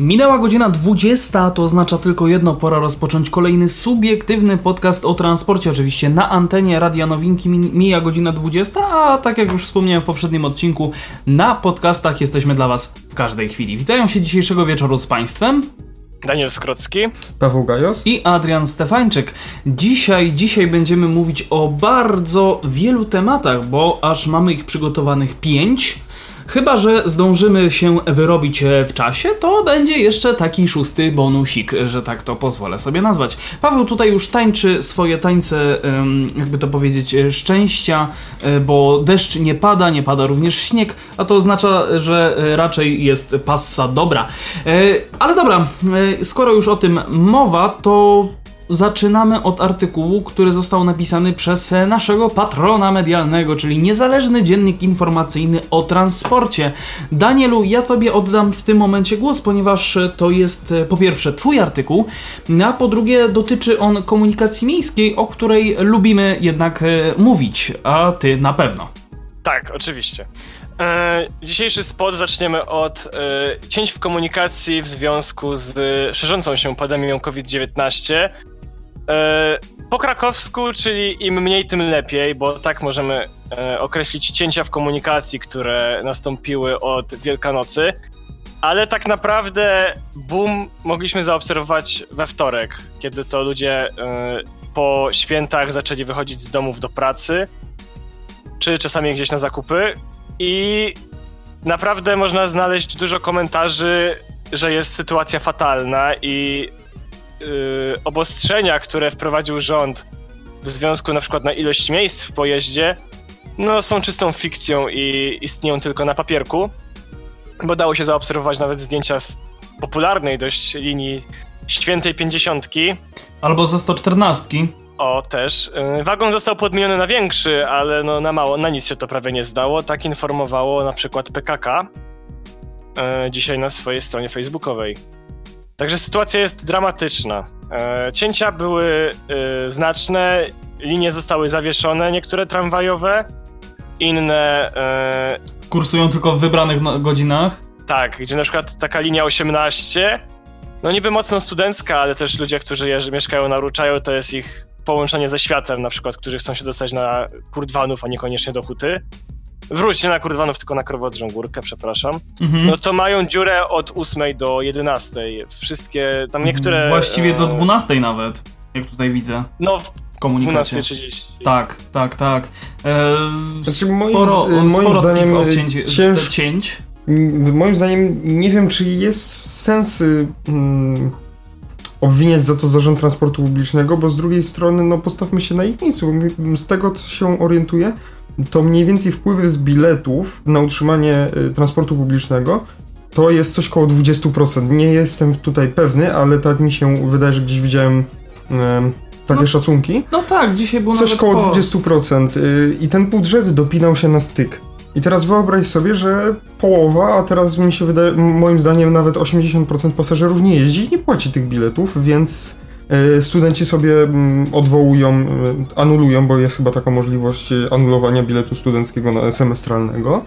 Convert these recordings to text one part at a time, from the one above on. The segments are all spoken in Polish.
Minęła godzina 20, to oznacza tylko jedno, pora rozpocząć kolejny subiektywny podcast o transporcie. Oczywiście na antenie Radia Nowinki mija godzina 20, a tak jak już wspomniałem w poprzednim odcinku, na podcastach jesteśmy dla Was w każdej chwili. Witają się dzisiejszego wieczoru z Państwem. Daniel Skrocki, Paweł Gajos i Adrian Stefańczyk. Dzisiaj, dzisiaj będziemy mówić o bardzo wielu tematach, bo aż mamy ich przygotowanych pięć. Chyba, że zdążymy się wyrobić e, w czasie, to będzie jeszcze taki szósty bonusik, że tak to pozwolę sobie nazwać. Paweł tutaj już tańczy swoje tańce, jakby to powiedzieć, e, szczęścia, e, bo deszcz nie pada, nie pada również śnieg, a to oznacza, że raczej jest passa dobra. Ale dobra, skoro już o tym mowa, to zaczynamy od artykułu, który został napisany przez naszego patrona medialnego, czyli niezależny dziennik informacyjny o transporcie. Danielu, ja tobie oddam w tym momencie głos, ponieważ to jest po pierwsze twój artykuł, a po drugie dotyczy on komunikacji miejskiej, o której lubimy jednak e, mówić, a ty na pewno. Tak, oczywiście. E, dzisiejszy spot zaczniemy od e, cięć w komunikacji w związku z szerzącą się pandemią COVID-19 E, po krakowsku, czyli im mniej, tym lepiej, bo tak możemy e, określić cięcia w komunikacji, które nastąpiły od Wielkanocy. Ale tak naprawdę boom mogliśmy zaobserwować we wtorek, kiedy to ludzie e, po świętach zaczęli wychodzić z domów do pracy, czy czasami gdzieś na zakupy. I naprawdę można znaleźć dużo komentarzy, że jest sytuacja fatalna i obostrzenia, które wprowadził rząd w związku na przykład na ilość miejsc w pojeździe, no są czystą fikcją i istnieją tylko na papierku, bo dało się zaobserwować nawet zdjęcia z popularnej dość linii Świętej Pięćdziesiątki. Albo ze 114. O, też. Y, wagon został podmieniony na większy, ale no na mało, na nic się to prawie nie zdało. Tak informowało na przykład PKK y, dzisiaj na swojej stronie facebookowej. Także sytuacja jest dramatyczna. E, cięcia były e, znaczne, linie zostały zawieszone, niektóre tramwajowe, inne. E, Kursują tylko w wybranych no godzinach? Tak, gdzie na przykład taka linia 18, no niby mocno studencka, ale też ludzie, którzy mieszkają na Ruczaju, to jest ich połączenie ze światem, na przykład, którzy chcą się dostać na Kurdwanów, a niekoniecznie do Huty wróć, nie na Kurdwanów, tylko na Krowodrzą Górkę, przepraszam, mhm. no to mają dziurę od 8 do 11. Wszystkie, tam niektóre... Właściwie do 12 e, nawet, jak tutaj widzę. No, w komunikacie. 12.30. Tak, tak, tak. E, znaczy, moim, sporo, moim sporo zdaniem cięć, cięż, cięć. Moim zdaniem nie wiem, czy jest sens mm, obwiniać za to zarząd transportu publicznego, bo z drugiej strony, no postawmy się na ich miejscu, bo z tego, co się orientuję, to mniej więcej wpływy z biletów na utrzymanie y, transportu publicznego to jest coś koło 20%. Nie jestem tutaj pewny, ale tak mi się wydaje, że gdzieś widziałem takie no, szacunki. No tak, dzisiaj było Coś koło post. 20%. Y, I ten budżet dopinał się na styk. I teraz wyobraź sobie, że połowa, a teraz mi się wydaje, moim zdaniem nawet 80% pasażerów nie jeździ i nie płaci tych biletów, więc E, studenci sobie odwołują, e, anulują, bo jest chyba taka możliwość e, anulowania biletu studenckiego semestralnego.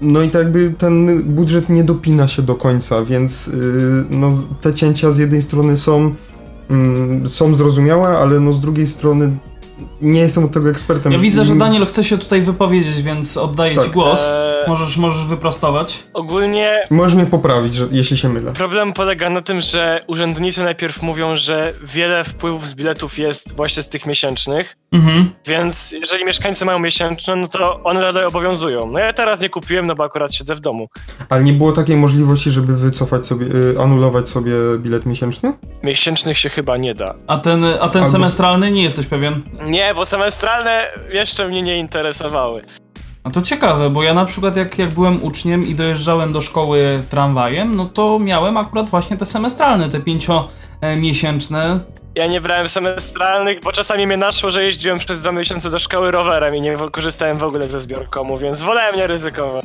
No i tak jakby ten budżet nie dopina się do końca, więc no, te cięcia z jednej strony są, mm, są zrozumiałe, ale no z drugiej strony nie jestem od tego ekspertem. Ja widzę, że Daniel chce się tutaj wypowiedzieć, więc oddaję tak. ci głos. Eee... Możesz, możesz wyprostować. Ogólnie... Możesz mnie poprawić, że, jeśli się mylę. Problem polega na tym, że urzędnicy najpierw mówią, że wiele wpływów z biletów jest właśnie z tych miesięcznych, mhm. więc jeżeli mieszkańcy mają miesięczne, no to one dalej obowiązują. No ja teraz nie kupiłem, no bo akurat siedzę w domu. Ale nie było takiej możliwości, żeby wycofać sobie, y, anulować sobie bilet miesięczny? Miesięcznych się chyba nie da. A ten, a ten Albo... semestralny nie jesteś pewien? Nie, bo semestralne jeszcze mnie nie interesowały. No to ciekawe, bo ja na przykład jak, jak byłem uczniem i dojeżdżałem do szkoły tramwajem, no to miałem akurat właśnie te semestralne, te pięciomiesięczne. Ja nie brałem semestralnych, bo czasami mnie naszło, że jeździłem przez dwa miesiące do szkoły rowerem i nie korzystałem w ogóle ze zbiorkomu, więc wolałem nie ryzykować.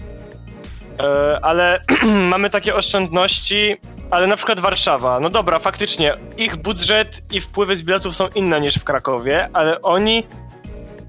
E, ale mamy takie oszczędności, ale na przykład Warszawa, no dobra, faktycznie, ich budżet i wpływy z biletów są inne niż w Krakowie, ale oni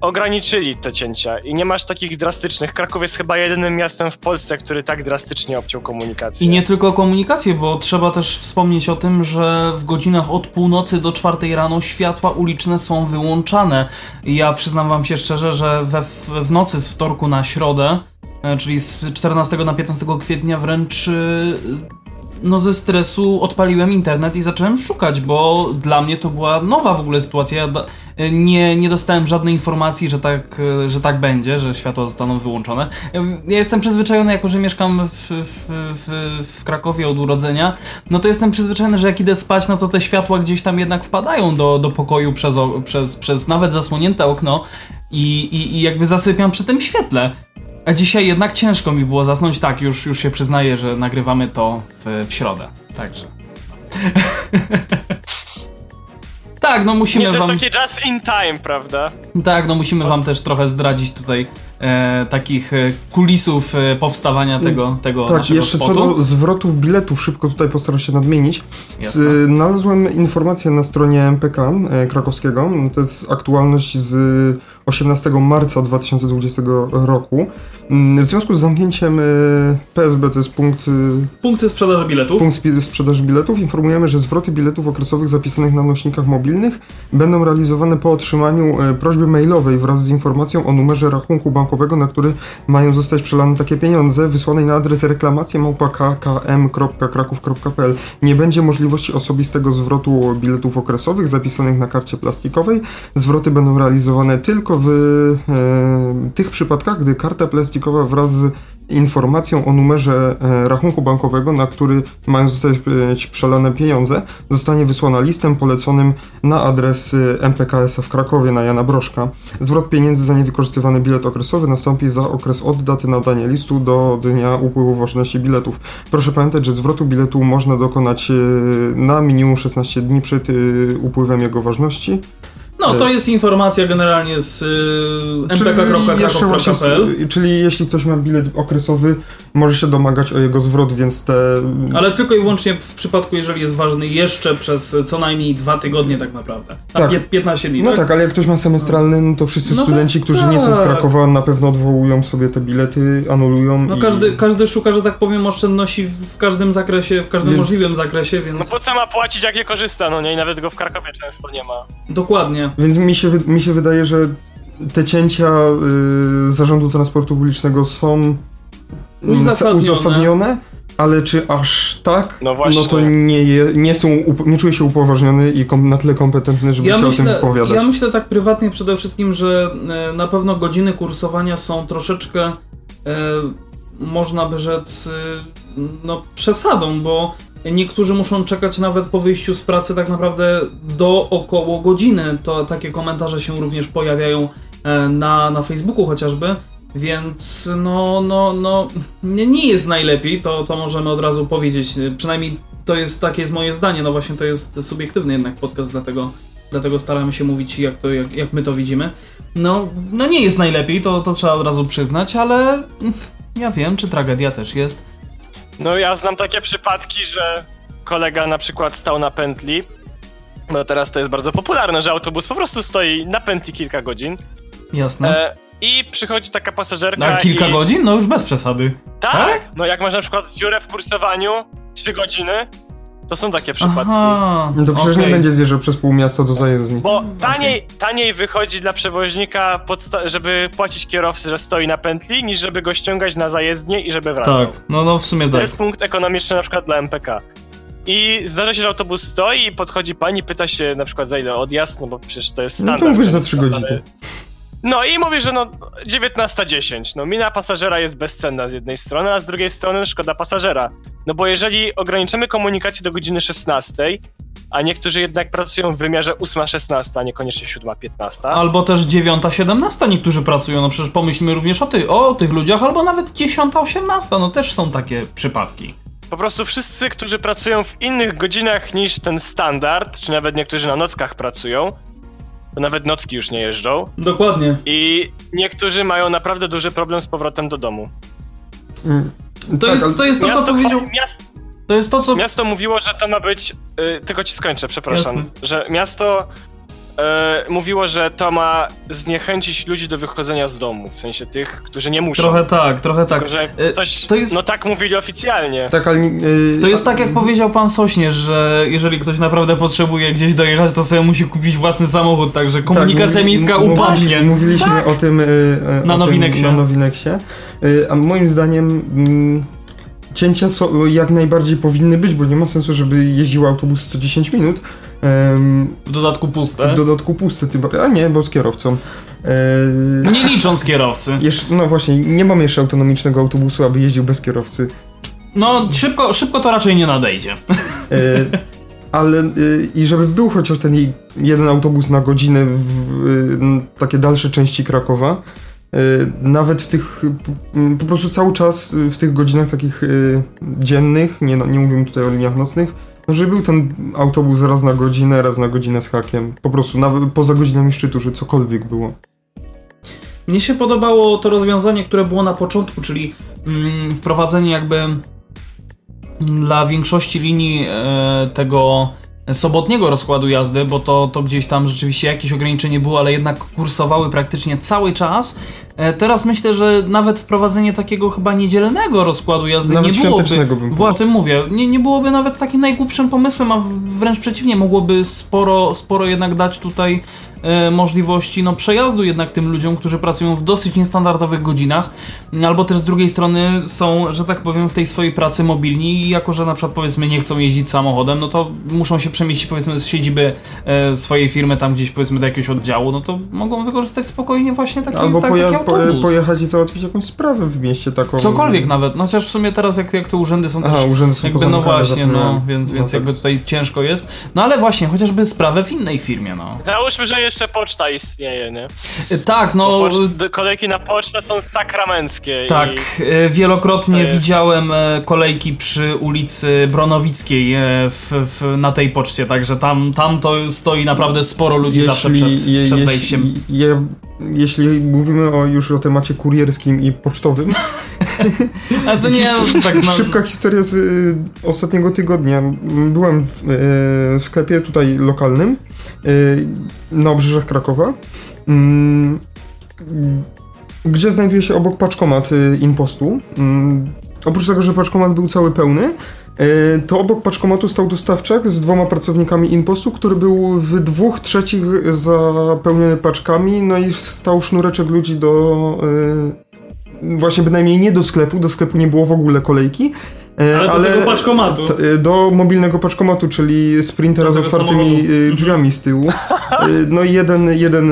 ograniczyli te cięcia i nie masz takich drastycznych. Kraków jest chyba jedynym miastem w Polsce, który tak drastycznie obciął komunikację. I nie tylko komunikację, bo trzeba też wspomnieć o tym, że w godzinach od północy do czwartej rano światła uliczne są wyłączane. Ja przyznam wam się szczerze, że we, w nocy z wtorku na środę, e, czyli z 14 na 15 kwietnia wręcz e, no ze stresu odpaliłem internet i zacząłem szukać, bo dla mnie to była nowa w ogóle sytuacja. Nie, nie dostałem żadnej informacji, że tak, że tak będzie, że światła zostaną wyłączone. Ja jestem przyzwyczajony, jako że mieszkam w, w, w, w Krakowie od urodzenia, no to jestem przyzwyczajony, że jak idę spać, no to te światła gdzieś tam jednak wpadają do, do pokoju przez, przez, przez nawet zasłonięte okno i, i, i jakby zasypiam przy tym świetle. A dzisiaj jednak ciężko mi było zasnąć. Tak, już, już się przyznaję, że nagrywamy to w, w środę. Także. tak, no musimy Nie, to wam... jest takie just in time, prawda? Tak, no musimy wam też trochę zdradzić tutaj e, takich e, kulisów e, powstawania tego, tego Tak, naszego jeszcze spotu. co do zwrotów biletów, szybko tutaj postaram się nadmienić. Jasne. Z, znalazłem informację na stronie MPK e, krakowskiego, to jest aktualność z 18 marca 2020 roku. Mm, W związku z zamknięciem e, PSB, to jest punkt, e, Punkty sprzedaży biletów. punkt sprzedaży biletów, informujemy, że zwroty biletów okresowych zapisanych na nośnikach mobilnych będą realizowane po otrzymaniu e, prośby mailowej wraz z informacją o numerze rachunku bankowego, na który mają zostać przelane takie pieniądze, wysłanej na adres reklamacje małpa.kkm.kraków.pl. Nie będzie możliwości osobistego zwrotu biletów okresowych zapisanych na karcie plastikowej. Zwroty będą realizowane tylko w e, tych przypadkach, gdy karta plastikowa wraz z informacją o numerze e, rachunku bankowego, na który mają zostać e, przelane pieniądze, zostanie wysłana listem poleconym na adres e, MPKS w Krakowie na Jana Broszka. Zwrot pieniędzy za niewykorzystywany bilet okresowy nastąpi za okres od daty nadania listu do dnia upływu ważności biletów. Proszę pamiętać, że zwrotu biletu można dokonać na minimum 16 dni przed upływem jego ważności. No, to jest informacja generalnie z y, mpk.kraków.pl czyli jeśli ktoś ma bilet okresowy, może się domagać o jego zwrot, więc te Ale tylko i wyłącznie w przypadku, jeżeli jest ważny jeszcze przez co najmniej dwa tygodnie tak naprawdę. A Tak. pie- 15 dni, No tak? tak, ale jak ktoś ma semestralny, no to wszyscy No studenci, tak, którzy nie są z tak. Krakowa, na pewno odwołują sobie te bilety, anulują. No i... każdy, każdy szuka, że tak powiem, oszczędności w każdym zakresie, w każdym Więc- możliwym zakresie, No więc po co ma płacić, jak je korzysta, no nie? I nawet go w Krakowie często nie ma. dokładnie. Więc mi się, mi się wydaje, że te cięcia y, Zarządu Transportu Publicznego są mm, Uzasadnione. uzasadnione, ale czy aż tak? No właśnie. to nie, je, nie, są, nie czuję się upoważniony i kom, na tyle kompetentny, żeby Ja się o tym myślę, wypowiadać. ja myślę tak prywatnie przede wszystkim, że e, na pewno godziny kursowania są troszeczkę, e, można by rzec, e, no przesadą, bo niektórzy muszą czekać nawet po wyjściu z pracy tak naprawdę do około godziny. To takie komentarze się również pojawiają e, na, na Facebooku chociażby. Więc no, no, no, nie, jest najlepiej, to, to możemy od razu powiedzieć. Przynajmniej to jest takie jest moje zdanie. No właśnie to jest subiektywny jednak podcast, dlatego, dlatego staramy się mówić jak, to, jak, jak my to widzimy. No, no nie jest najlepiej, to, to trzeba od razu przyznać, ale ja wiem, czy tragedia też jest. No ja znam takie przypadki, że kolega na przykład stał na pętli. No teraz to jest bardzo popularne, że autobus po prostu stoi na pętli kilka godzin. Jasne. E, I przychodzi taka pasażerka. Na kilka i... godzin? No już bez przesady. Tak! Tak? No jak masz na przykład dziurę w kursowaniu 3 godziny, to są takie przypadki. Aha, No to przecież nie okej. będzie zjeżdżał przez pół miasta do zajezdni. Bo taniej, taniej wychodzi dla przewoźnika, żeby płacić kierowcy, że stoi na pętli, niż żeby go ściągać na zajezdnię i żeby wracał. Tak, no, no w sumie To tak. jest punkt ekonomiczny na przykład dla MPK. I zdarza się, że autobus stoi i podchodzi pani, pyta się na przykład za ile odjazd, no bo przecież to jest No to standard. mówisz za że- trzy godziny. No i mówi, że no 19.10. No mina pasażera jest bezcenna z jednej strony, a z drugiej strony szkoda pasażera. No bo jeżeli ograniczymy komunikację do godziny 16, a niektórzy jednak pracują w wymiarze 8-16, a niekoniecznie 7-15. Albo też 9-17 niektórzy pracują, no przecież pomyślmy również o, ty, o tych ludziach, albo nawet 10-18, no też są takie przypadki. po prostu wszyscy, którzy pracują w innych godzinach niż ten standard, czy nawet niektórzy na nockach pracują, to nawet nocki już nie jeżdżą. Dokładnie. I niektórzy mają naprawdę duży problem z powrotem do domu. Mm. To, Tak, jest, to jest to, co powiedział. miasto, To jest to, co. miasto mówiło, że to ma być. y, tylko ci skończę, przepraszam. Jasne. Że miasto y, mówiło, że to ma zniechęcić ludzi do wychodzenia z domu. W sensie tych, którzy nie muszą. Trochę tak, trochę tak. Tylko, że ktoś. to jest- No tak mówili oficjalnie. Tak, ale... y, To jest tak, jak powiedział pan Sośnierz, że jeżeli ktoś naprawdę potrzebuje gdzieś dojechać, to sobie musi kupić własny samochód, także komunikacja tak, miejska mówiliśmy- upadnie. Mówiliśmy o tym... Na o Nowineksie. Tym, na Nowineksie. Y, A moim zdaniem... mm, Cięcia so, jak najbardziej powinny być, bo nie ma sensu, żeby jeździł autobus co 10 minut. Em, W dodatku puste. w dodatku pusty, tym, a nie, bo z kierowcą. E, Nie licząc kierowcy. jeszcze, no właśnie, nie mam jeszcze autonomicznego autobusu, aby jeździł bez kierowcy. No, szybko, szybko to raczej nie nadejdzie. E, ale e, i żeby był chociaż ten jeden autobus na godzinę w takie dalsze części Krakowa, nawet w tych, po prostu cały czas w tych godzinach takich dziennych, nie, no, nie mówimy tutaj o liniach nocnych, no, żeby był ten autobus raz na godzinę, raz na godzinę z hakiem. Po prostu nawet poza godzinami szczytu, że cokolwiek było. Mnie się podobało to rozwiązanie, które było na początku, czyli mm, wprowadzenie jakby mm, dla większości linii e, tego sobotniego rozkładu jazdy, bo to, to gdzieś tam rzeczywiście jakieś ograniczenie było, ale jednak kursowały praktycznie cały czas. E, teraz myślę, że nawet wprowadzenie takiego chyba niedzielnego rozkładu jazdy Nawet nie byłoby... bym Właśnie o tym mówię. Nie, nie byłoby nawet takim najgłupszym pomysłem, a wręcz przeciwnie, mogłoby sporo, sporo jednak dać tutaj e, możliwości no, przejazdu jednak tym ludziom, którzy pracują w dosyć niestandardowych godzinach, albo też z drugiej strony są, że tak powiem, w tej swojej pracy mobilni i jako, że na przykład powiedzmy nie chcą jeździć samochodem, no to muszą się przemieścić powiedzmy z siedziby e, swojej firmy tam gdzieś powiedzmy do jakiegoś oddziału, no to mogą wykorzystać spokojnie właśnie taki, Albo tak, pojechać i załatwić jakąś sprawę w mieście taką. Cokolwiek nawet, no chociaż w sumie teraz jak, jak te urzędy są Aha, też urzędy są jakby no właśnie, no, zapomniałem. więc, No więc tak. jakby tutaj ciężko jest. No ale właśnie, chociażby sprawę w innej firmie, no. Załóżmy, że jeszcze poczta istnieje, nie? Y, Tak, no... Pocz- d- kolejki na pocztę są sakramenckie. I... Tak, e, wielokrotnie to jest- widziałem kolejki przy ulicy Bronowickiej w, w, na tej poczcie, także tam, tam to stoi naprawdę sporo ludzi zawsze przed, je- przed jeśli, wejściem. je, jeśli mówimy o, już o temacie kurierskim i pocztowym, Ale to nie, Histo- tak no, szybka historia z y, ostatniego tygodnia. Byłem w, y, w sklepie tutaj lokalnym y, na obrzeżach Krakowa, mm, gdzie znajduje się obok paczkomat y, Inpostu. Mm, oprócz tego, że paczkomat był cały pełny, to obok paczkomatu stał dostawczak z dwoma pracownikami Inpostu, który był w dwóch trzecich zapełniony paczkami, no i stał sznureczek ludzi do... y, Właśnie bynajmniej nie do sklepu, do sklepu nie było w ogóle kolejki. E, Ale do tego paczkomatu. t- e, do mobilnego paczkomatu, czyli sprintera z otwartymi samochodu. e, drzwiami z tyłu. No i jeden, jeden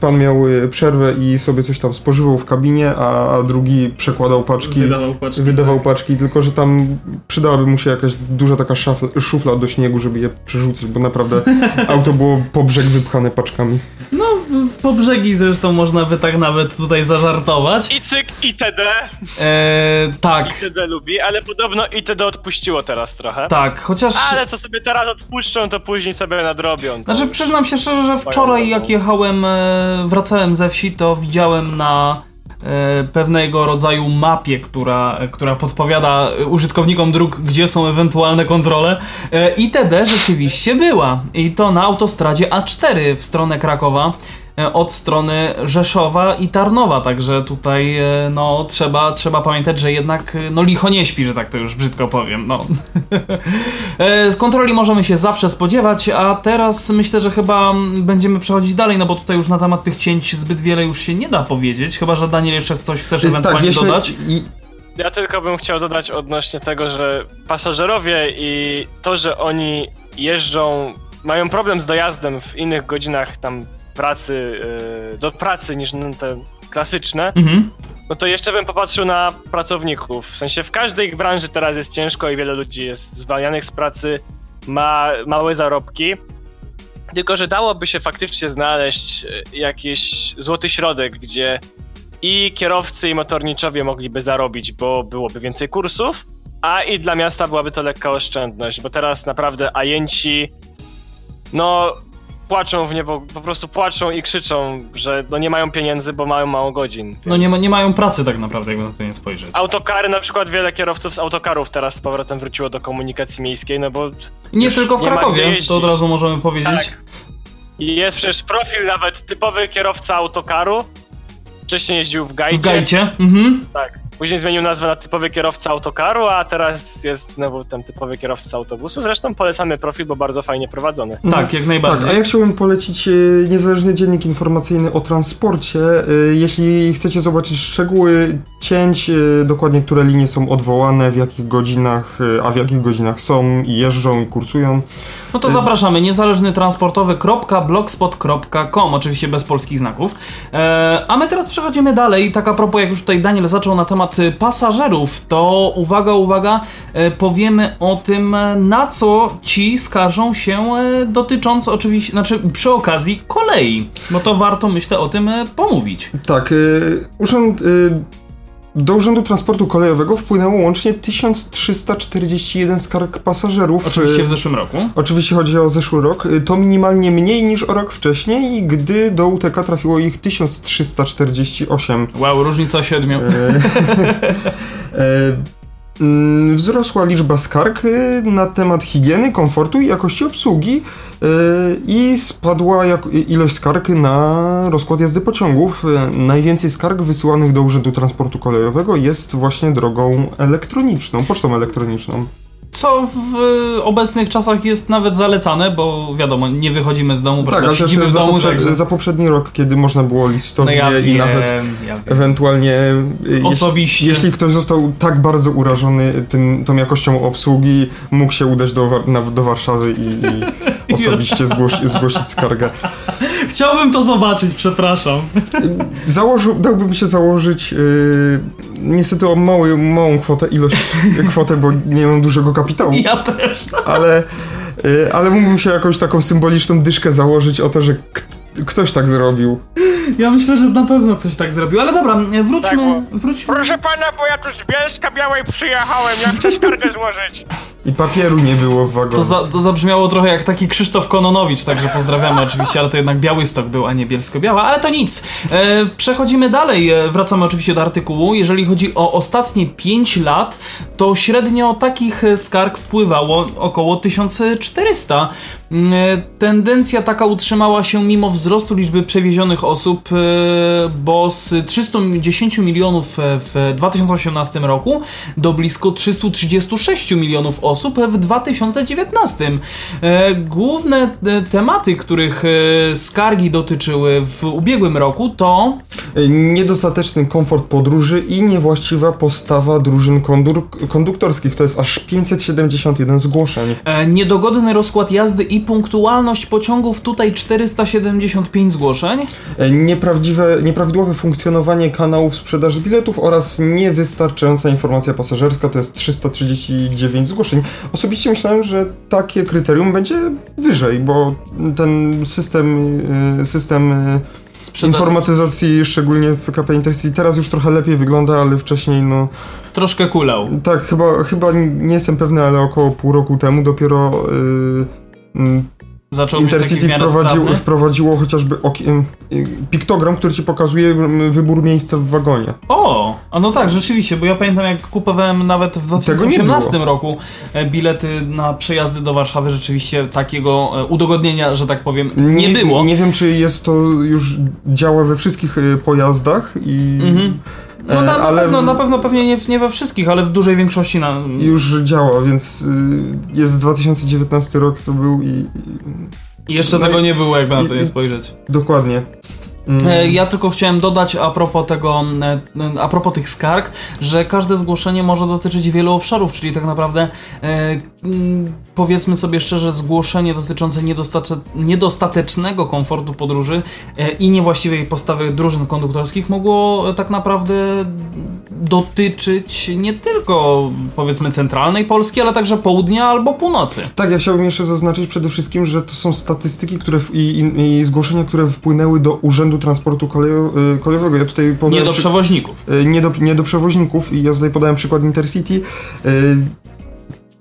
pan miał przerwę i sobie coś tam spożywał w kabinie, a, drugi przekładał paczki. wydawał paczki. Wydawał paczki, tylko że tam przydałaby mu się jakaś duża taka szafla, szufla do śniegu, żeby je przerzucać, bo naprawdę auto było po brzeg wypchane paczkami. No, po brzegi zresztą można by tak nawet tutaj zażartować. I cyk, itd. E, tak, itd lubi, ale podobno itd odpuściło teraz trochę. tak, chociaż... Ale co sobie teraz odpuszczą, to później sobie nadrobią. Znaczy, przyznam się szczerze, że wczoraj jak jechałem, e, wracałem ze wsi, to widziałem na e, pewnego rodzaju mapie, która, e, która podpowiada użytkownikom dróg, gdzie są ewentualne kontrole. ITD rzeczywiście była. I to na autostradzie A4 w stronę Krakowa. E, Od strony Rzeszowa i Tarnowa, także tutaj e, no, trzeba, trzeba pamiętać, że jednak e, no, licho nie śpi, że tak to już brzydko powiem. No. Z kontroli możemy się zawsze spodziewać, a teraz myślę, że chyba będziemy przechodzić dalej, no bo tutaj już na temat tych cięć zbyt wiele już się nie da powiedzieć, chyba że Daniel jeszcze coś chcesz E, ewentualnie dodać. I, Ja tylko bym chciał dodać odnośnie tego, że pasażerowie i to, że oni jeżdżą, mają problem z dojazdem w innych godzinach tam pracy, yy, do pracy niż te klasyczne, Mhm. no to jeszcze bym popatrzył na pracowników. W sensie w każdej branży teraz jest ciężko i wiele ludzi jest zwalnianych z pracy, ma małe zarobki. Tylko, że dałoby się faktycznie znaleźć e, jakiś złoty środek, gdzie i kierowcy, i motorniczowie mogliby zarobić, bo byłoby więcej kursów, a i dla miasta byłaby to lekka oszczędność, bo teraz naprawdę ajenci, no płaczą w niebo, po prostu płaczą i krzyczą, że no nie mają pieniędzy, bo mają mało godzin. No nie, ma, nie mają pracy tak naprawdę, jakby na to nie spojrzeć. Autokary, na przykład wiele kierowców z autokarów teraz z powrotem wróciło do komunikacji miejskiej, no bo Nie tylko w nie Krakowie, to od razu możemy powiedzieć. Tak. jest przecież profil nawet typowy kierowca autokaru. Wcześniej jeździł w Gajcie. W Gajcie. Mhm. Tak. Później zmienił nazwę na typowy kierowca autokaru, a teraz jest znowu ten typowy kierowca autobusu. Zresztą polecamy profil, bo bardzo fajnie prowadzony. Tak, jak najbardziej. Tak, a ja chciałbym polecić e, niezależny dziennik informacyjny o transporcie. E, Jeśli chcecie zobaczyć szczegóły cięć, e, dokładnie które linie są odwołane, w jakich godzinach, a w jakich godzinach są i jeżdżą i kursują. No to zapraszamy, niezależnytransportowy.blogspot.com, oczywiście bez polskich znaków. A my teraz przechodzimy dalej, tak a propos, jak już tutaj Daniel zaczął na temat y, pasażerów, to uwaga, uwaga, e, powiemy o tym, na co ci skarżą się e, dotycząc oczywiście, znaczy przy okazji kolei, bo to warto, myślę, o tym pomówić. Tak, urząd, do Urzędu Transportu Kolejowego wpłynęło łącznie 1341 skarg pasażerów. Oczywiście E, w zeszłym roku. Oczywiście chodzi o zeszły rok. Y, To minimalnie mniej niż o rok wcześniej, gdy do UTK trafiło ich 1348. Wow, różnica siedmiu. E, Wzrosła liczba skarg y, na temat higieny, komfortu i jakości obsługi y, i spadła jak, ilość skarg na rozkład jazdy pociągów. Y, Najwięcej skarg wysyłanych do Urzędu Transportu Kolejowego jest właśnie drogą elektroniczną, pocztą elektroniczną. Co w e, obecnych czasach jest nawet zalecane, bo wiadomo, nie wychodzimy z domu, Tak, prawda? Siedzimy w za, domu, także... za poprzedni rok, kiedy można było No listownie ja i wiem, nawet ja. Ewentualnie, jeśli, Osobiście. jeśli ktoś został tak bardzo urażony tym, tą jakością obsługi, mógł się udać do, do Warszawy i, i osobiście zgłoś, zgłosić skargę. Chciałbym to zobaczyć, przepraszam. Założył, dałbym się założyć yy, niestety o mały, małą kwotę, ilość, kwotę, bo nie mam dużego kapitału, Ja też. ale, yy, ale mógłbym się jakąś taką symboliczną dyszkę założyć o to, że ktoś tak zrobił. Ja myślę, że na pewno ktoś tak zrobił, ale dobra, wróćmy, Tak, wróćmy. Proszę pana, bo ja tu z Bielska Białej przyjechałem, ja chcę skargę złożyć. I papieru nie było w wagonie. To, za, to zabrzmiało trochę jak taki Krzysztof Kononowicz, także pozdrawiamy oczywiście, ale to jednak Białystok był, a nie Bielsko-Biała, ale to nic. E, przechodzimy dalej, e, wracamy oczywiście do artykułu. Jeżeli chodzi o ostatnie 5 lat, to średnio takich skarg wpływało około 1400. Mm, e, Tendencja taka utrzymała się mimo wzrostu liczby przewiezionych osób, e, bo z 310 milionów e, w 2018 roku do blisko 336 milionów osób w 2019. E, Główne tematy, których skargi dotyczyły w ubiegłym roku to Niedostateczny komfort podróży i niewłaściwa postawa drużyn kondur- konduktorskich. To jest aż 571 zgłoszeń. niedogodny rozkład jazdy i punktualność pociągów, tutaj 475 zgłoszeń. E, Nieprawdziwe, nieprawidłowe funkcjonowanie kanałów sprzedaży biletów oraz niewystarczająca informacja pasażerska to jest 339 zgłoszeń. Osobiście myślałem, że takie kryterium będzie wyżej, bo ten system, e, system e, informatyzacji, szczególnie w PKP Intercity, teraz już trochę lepiej wygląda, ale wcześniej no... Troszkę kulał. Tak, chyba, chyba nie jestem pewny, ale około pół roku temu dopiero yy, mm, Zaczął Intercity wprowadził, wprowadziło chociażby oki- y, piktogram, który ci pokazuje mm, wybór miejsca w wagonie. O, a no tak, rzeczywiście, bo ja pamiętam jak kupowałem nawet w Tego nie 2018 było. roku e, bilety na przejazdy do Warszawy, rzeczywiście takiego e, udogodnienia, że tak powiem, nie, było. Nie wiem, czy jest to już działa we wszystkich y, pojazdach i Mhm. No na, na, ale- pewno, na pewno pewnie nie, nie we wszystkich, ale w dużej większości na... już działa, więc y, jest 2019 rok to był i, i I jeszcze no tego i- nie było, jakby na to i- nie spojrzeć. dokładnie. Mm. E, Ja tylko chciałem dodać a propos tego, e, a propos tych skarg, że każde zgłoszenie może dotyczyć wielu obszarów, czyli tak naprawdę e, mm, powiedzmy sobie szczerze, zgłoszenie dotyczące niedostatecznego komfortu podróży i niewłaściwej postawy drużyn konduktorskich mogło tak naprawdę dotyczyć nie tylko powiedzmy centralnej Polski, ale także południa albo północy. Tak, ja chciałbym jeszcze zaznaczyć przede wszystkim, że to są statystyki które i, i, i zgłoszenia, które wpłynęły do Urzędu Urzędu Transportu Kolejo, y, Kolejowego. Ja tutaj Nie do przy- przewoźników. y, nie, do, nie do przewoźników i ja tutaj podałem przykład Intercity.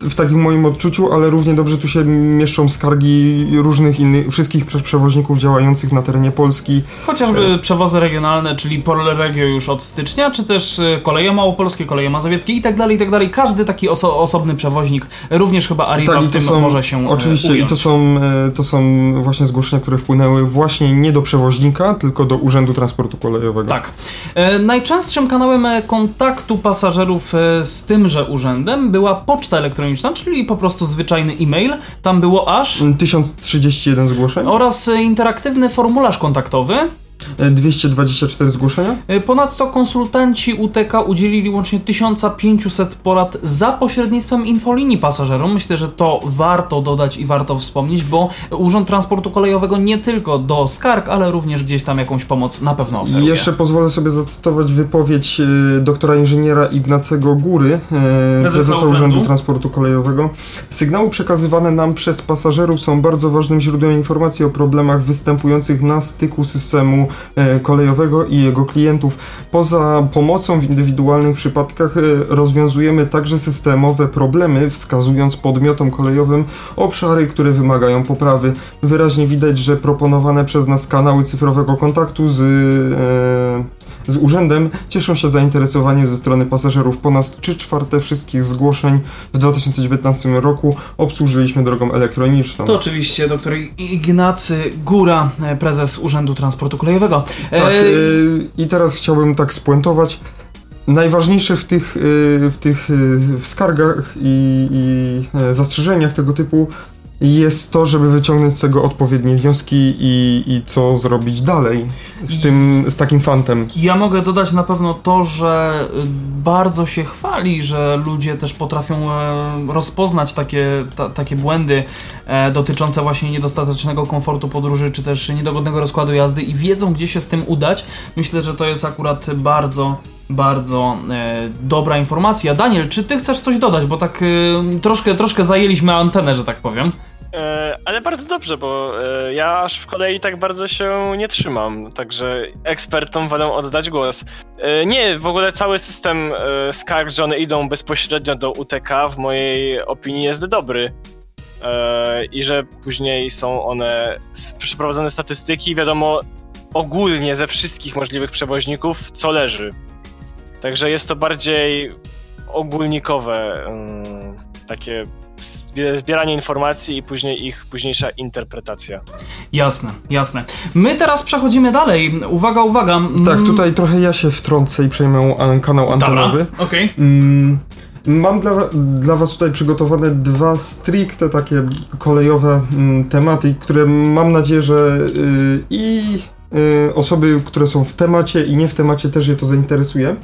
Y, w takim moim odczuciu, ale równie dobrze tu się mieszczą skargi różnych innych, wszystkich prze- przewoźników działających na terenie Polski. Chociażby przewozy regionalne, czyli Polregio już od stycznia, czy też e, koleje małopolskie, koleje mazowieckie i tak dalej, i tak dalej. Każdy taki oso osobny przewoźnik, również chyba Arriva Tak, w tym są- może się e, Oczywiście, ująć. i to są, e, to są właśnie zgłoszenia, które wpłynęły właśnie nie do przewoźnika, tylko do Urzędu Transportu Kolejowego. Tak. E, najczęstszym kanałem e, kontaktu pasażerów e, z tymże urzędem była poczta elektroniczna, czyli po prostu zwyczajny e-mail. Tam było aż 1031 zgłoszeń, oraz e, interaktywny formularz kontaktowy. E, 224 zgłoszenia. E, Ponadto konsultanci UTK udzielili łącznie 1500 porad za pośrednictwem infolinii pasażerom. Myślę, że to warto dodać i warto wspomnieć, bo Urząd Transportu Kolejowego nie tylko do skarg, ale również gdzieś tam jakąś pomoc na pewno oferuje. jeszcze pozwolę sobie zacytować wypowiedź e, doktora inżyniera Ignacego Góry, e, Prezesa urzędu. Urzędu Transportu Kolejowego. Sygnały przekazywane nam przez pasażerów są bardzo ważnym źródłem informacji o problemach występujących na styku systemu kolejowego i jego klientów. Poza pomocą w indywidualnych przypadkach e, rozwiązujemy także systemowe problemy, wskazując podmiotom kolejowym obszary, które wymagają poprawy. Wyraźnie widać, że proponowane przez nas kanały cyfrowego kontaktu z, e, z urzędem cieszą się zainteresowaniem ze strony pasażerów. Ponad 3 czwarte wszystkich zgłoszeń w 2019 roku obsłużyliśmy drogą elektroniczną. To oczywiście dr Ignacy Góra, e, prezes Urzędu Transportu Kolejowego. E, Tak, y, i teraz chciałbym tak spuentować. Najważniejsze w tych, w tych w skargach i, i e, zastrzeżeniach tego typu jest to, żeby wyciągnąć z tego odpowiednie wnioski i, i co zrobić dalej z tym, z takim fantem. Ja mogę dodać na pewno to, że y, bardzo się chwali, że ludzie też potrafią e, rozpoznać takie, ta, takie błędy dotyczące właśnie niedostatecznego komfortu podróży, czy też niedogodnego rozkładu jazdy i wiedzą, gdzie się z tym udać. Myślę, że to jest akurat bardzo, bardzo e, dobra informacja. Daniel, czy ty chcesz coś dodać? Bo tak e, troszkę, troszkę zajęliśmy antenę, że tak powiem. E, ale bardzo dobrze, bo e, ja aż w kolei tak bardzo się nie trzymam, także ekspertom wolę oddać głos. E, nie, w ogóle cały system e, skarg, że one idą bezpośrednio do UTK, w mojej opinii jest dobry. E, I że później są one przeprowadzone statystyki i wiadomo ogólnie ze wszystkich możliwych przewoźników, co leży. Także jest to bardziej ogólnikowe, mm, takie zbie- zbieranie informacji i później ich późniejsza interpretacja. Jasne, jasne. My teraz przechodzimy dalej. Uwaga, uwaga. Tak, Mm, tutaj trochę ja się wtrącę i przejmę an- kanał antenowy. okej. Mm, Mam dla, dla Was tutaj przygotowane dwa stricte takie kolejowe mm, tematy, które mam nadzieję, że y, i y, osoby, które są w temacie i nie w temacie też je to zainteresuje.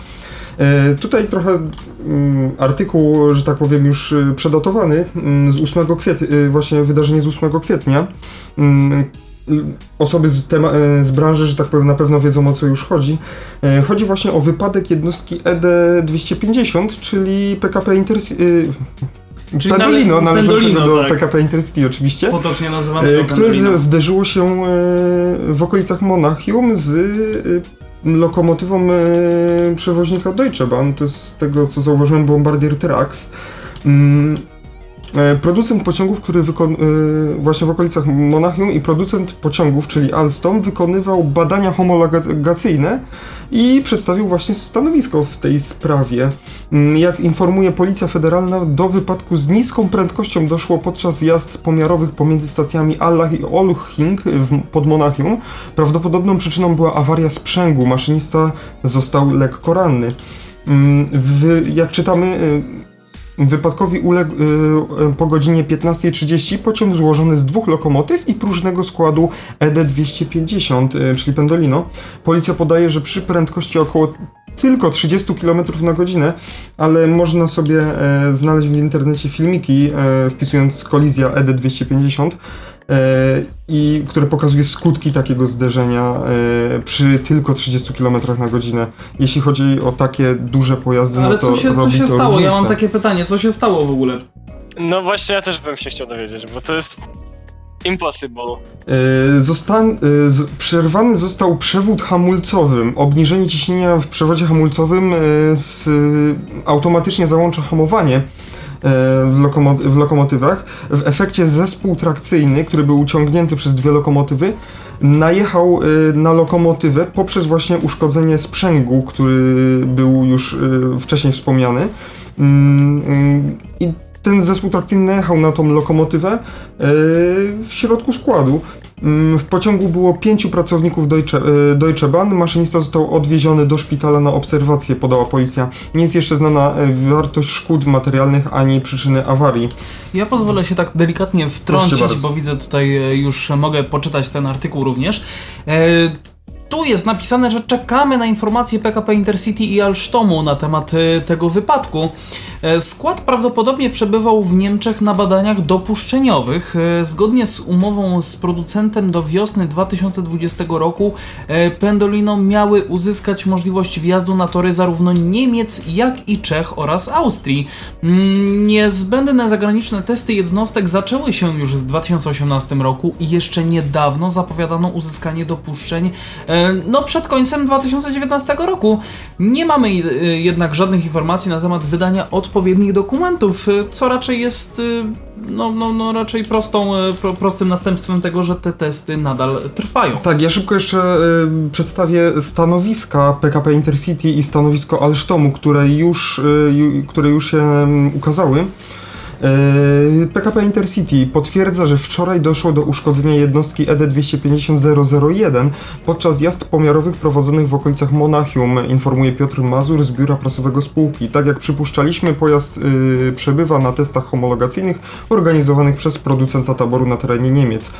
E, Tutaj trochę mm, artykuł, że tak powiem, już y, przedatowany mm, z 8 kwietnia, właśnie wydarzenie z 8 kwietnia. Mm, Osoby z, tema- e, z branży, że tak powiem, na pewno wiedzą o co już chodzi. E, Chodzi właśnie o wypadek jednostki E ED-250, czyli PKP Intercity. Czyli Pendolino, nale- należącego do tak. PKP Intercity oczywiście. Potocznie nazywamy E, to które Pendolino. zderzyło się e, w okolicach Monachium z e, lokomotywą e, przewoźnika Deutsche Bahn. To jest z tego, co zauważyłem, Bombardier Trax. E, Producent pociągów, który wykon... e, właśnie w okolicach Monachium i producent pociągów, czyli Alstom, wykonywał badania homologacyjne i przedstawił właśnie stanowisko w tej sprawie. Mm, Jak informuje Policja Federalna, do wypadku z niską prędkością doszło podczas jazd pomiarowych pomiędzy stacjami Allach i Olching pod Monachium. Prawdopodobną przyczyną była awaria sprzęgu. Maszynista został lekko ranny. Mm, W, jak czytamy, y, Wypadkowi uległ y, y, po godzinie 15.30 pociąg złożony z dwóch lokomotyw i próżnego składu E ED-250, y, czyli Pendolino. Policja podaje, że przy prędkości około tylko 30 km na godzinę, ale można sobie e, znaleźć w internecie filmiki, e, wpisując kolizja E ED-250, e, i które pokazuje skutki takiego zderzenia e, przy tylko 30 km na godzinę. Jeśli chodzi o takie duże pojazdy, Ale no to co się, co się to stało? Ja różnicę. mam takie pytanie, co się stało w ogóle? No właśnie, ja też bym się chciał dowiedzieć, bo to jest Impossible. E, Zosta e, z przerwany został przewód hamulcowy. Obniżenie ciśnienia w przewodzie hamulcowym e, z, automatycznie załącza hamowanie w, lokomo w lokomotywach. W efekcie zespół trakcyjny, który był uciągnięty przez dwie lokomotywy, najechał na lokomotywę poprzez właśnie uszkodzenie sprzęgu, który był już wcześniej wspomniany. Mm, mm, I ten zespół trakcyjny najechał na tą lokomotywę e, w środku składu. Mm, w pociągu było pięciu pracowników Deutsche, e, Deutsche Bahn. Maszynista został odwieziony do szpitala na obserwację, podała policja. Nie jest jeszcze znana e, wartość szkód materialnych ani przyczyny awarii. Ja pozwolę się tak delikatnie wtrącić, bo widzę tutaj już mogę poczytać ten artykuł również. Tu jest napisane, że czekamy na informacje PKP Intercity i Alstomu na temat tego wypadku. E, skład prawdopodobnie przebywał w Niemczech na badaniach dopuszczeniowych. E, zgodnie z umową z producentem do wiosny 2020 roku e, Pendolino miały uzyskać możliwość wjazdu na tory zarówno Niemiec, jak i Czech oraz Austrii. Mm, niezbędne zagraniczne testy jednostek zaczęły się już w 2018 roku i jeszcze niedawno zapowiadano uzyskanie dopuszczeń no przed końcem 2019 roku. Nie mamy jednak żadnych informacji na temat wydania odpowiednich odpowiednich dokumentów, y, co raczej jest y, no, no, no raczej prostą, y, pro, prostym następstwem tego, że te testy nadal trwają. Tak, ja szybko jeszcze y, przedstawię stanowiska PKP Intercity i stanowisko Alstomu, które już, y, które już się um, ukazały. PKP Intercity potwierdza, że wczoraj doszło do uszkodzenia jednostki ED 250-001 podczas jazd pomiarowych prowadzonych w okolicach Monachium, informuje Piotr Mazur z biura prasowego spółki. Tak jak przypuszczaliśmy, pojazd yy, przebywa na testach homologacyjnych organizowanych przez producenta taboru na terenie Niemiec.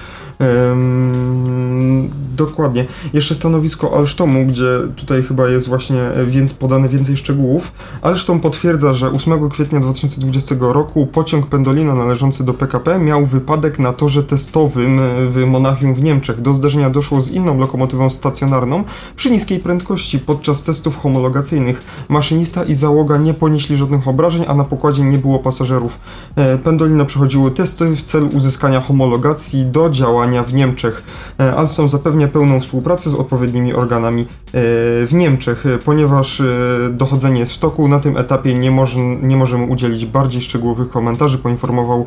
Dokładnie. Jeszcze stanowisko Alstomu, gdzie tutaj chyba jest właśnie więc podane więcej szczegółów. Alstom potwierdza, że 8 kwietnia 2020 roku pociąg Pendolino należący do PKP miał wypadek na torze testowym w Monachium w Niemczech. Do zdarzenia doszło z inną lokomotywą stacjonarną przy niskiej prędkości. Podczas testów homologacyjnych maszynista i załoga nie ponieśli żadnych obrażeń, a na pokładzie nie było pasażerów. E, Pendolino przechodziły testy w celu uzyskania homologacji do działania działania w Niemczech. E, Alstom zapewnia pełną współpracę z odpowiednimi organami e, w Niemczech, e, ponieważ dochodzenie jest w toku. Na tym etapie nie, moż, nie możemy udzielić bardziej szczegółowych komentarzy, poinformował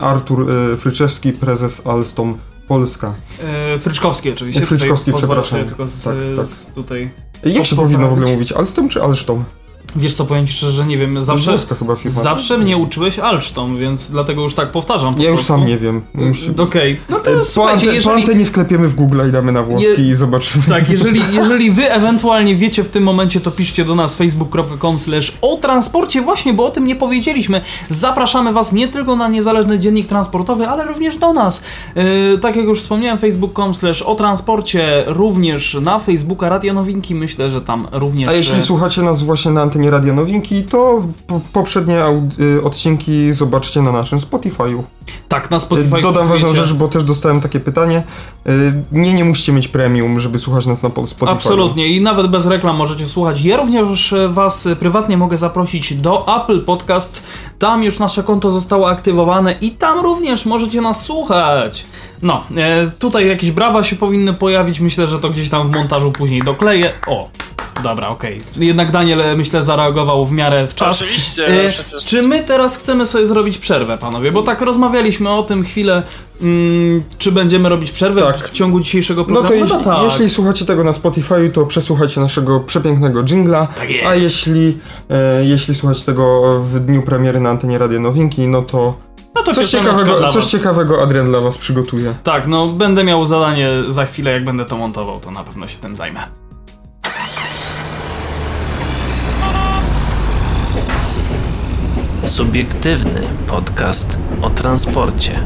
Artur Fryczewski, prezes Alstom Polska. Fryczkowski oczywiście. Fryczkowski, przepraszam. tylko z, tak, tak. z tutaj... Jak się powinno w ogóle mówić? Alstom czy Alstom? Wiesz co, powiem ci szczerze, że nie wiem, zawsze, firma. zawsze mnie uczyłeś Alstom, więc dlatego już tak powtarzam. Po ja prostu. już sam nie wiem. Musi... Okej, okay. no to po, słuchajcie, jeżeli... nie wklepiemy w Google i damy na włoski Je... i zobaczymy. Tak, jeżeli, jeżeli wy ewentualnie wiecie w tym momencie, to piszcie do nas facebook.com slash o transporcie właśnie, bo o tym nie powiedzieliśmy. Zapraszamy was nie tylko na niezależny dziennik transportowy, ale również do nas. Yy, tak jak już wspomniałem, facebook.com slash o transporcie, również na Facebooka Radio Nowinki, myślę, że tam również... A jeśli słuchacie nas właśnie na antenie Radio Nowinki, to poprzednie y, odcinki zobaczcie na naszym Spotify'u. Tak, na Spotify. Y, dodam ważną rzecz, bo też dostałem takie pytanie. Y, nie, nie musicie mieć premium, żeby słuchać nas na Spotify. Absolutnie i nawet bez reklam możecie słuchać. Ja również Was prywatnie mogę zaprosić do Apple Podcasts. Tam już nasze konto zostało aktywowane i tam również możecie nas słuchać. No, e, tutaj jakieś brawa się powinny pojawić. Myślę, że to gdzieś tam w montażu później dokleję. O, Dobra, okej. Okay. Jednak Daniel, myślę, zareagował w miarę w czas. Oczywiście, e, przecież. Czy my teraz chcemy sobie zrobić przerwę, panowie? Bo tak rozmawialiśmy o tym chwilę, mm, czy będziemy robić przerwę tak. w ciągu dzisiejszego programu. No to jeśli, no tak. jeśli słuchacie tego na Spotify, to przesłuchajcie naszego przepięknego jingla. Tak jest. A jeśli, e, jeśli słuchacie tego w dniu premiery na antenie Radio Nowinki, no to no to coś ciekawego, coś ciekawego Adrian dla was przygotuje. Tak, no będę miał zadanie za chwilę, jak będę to montował, to na pewno się tym zajmę. Subiektywny podcast o transporcie.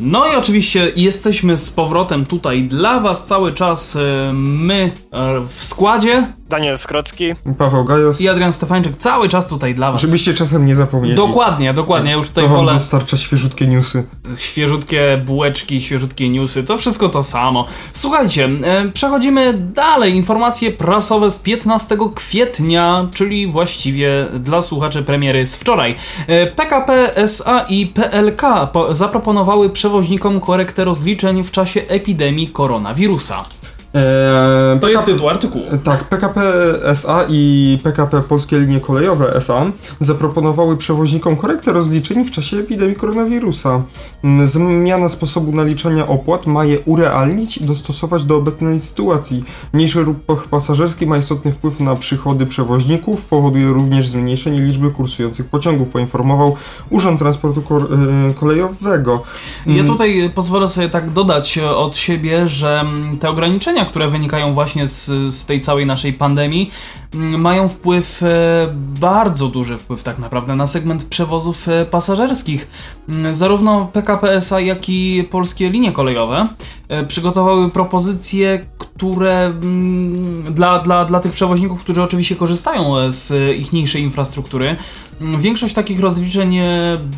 No i oczywiście jesteśmy z powrotem tutaj dla Was cały czas. e, My e, w składzie Daniel Skrocki. Paweł Gajos. i Adrian Stefańczyk cały czas tutaj dla Was. Żebyście czasem nie zapomnieli. Dokładnie, dokładnie. Ja już tutaj to wam wolę dostarcza świeżutkie newsy. świeżutkie bułeczki, świeżutkie newsy, to wszystko to samo. Słuchajcie, e, przechodzimy dalej. Informacje prasowe z 15 kwietnia, czyli właściwie dla słuchaczy premiery z wczoraj. E, PKP SA i PLK po- zaproponowały przewoźnikom korektę rozliczeń w czasie epidemii koronawirusa. Eee, To jest PKP tytuł artykułu. Tak, PKP SA i PKP Polskie Linie Kolejowe SA zaproponowały przewoźnikom korektę rozliczeń w czasie epidemii koronawirusa. Mm, Zmiana sposobu naliczania opłat ma je urealnić i dostosować do obecnej sytuacji. Mniejszy ruch pasażerski ma istotny wpływ na przychody przewoźników, powoduje również zmniejszenie liczby kursujących pociągów, poinformował Urząd Transportu e, Kolejowego. Ja Mm, tutaj pozwolę sobie tak dodać e, od siebie, że mm, te ograniczenia, które wynikają właśnie z, z tej całej naszej pandemii, mają wpływ, e, bardzo duży wpływ tak naprawdę na segment przewozów e, pasażerskich. Mm, Zarówno PKP SA, jak i polskie linie kolejowe e, przygotowały propozycje, które mm, dla, dla, dla tych przewoźników, którzy oczywiście korzystają z ichniejszej infrastruktury, mm, większość takich rozliczeń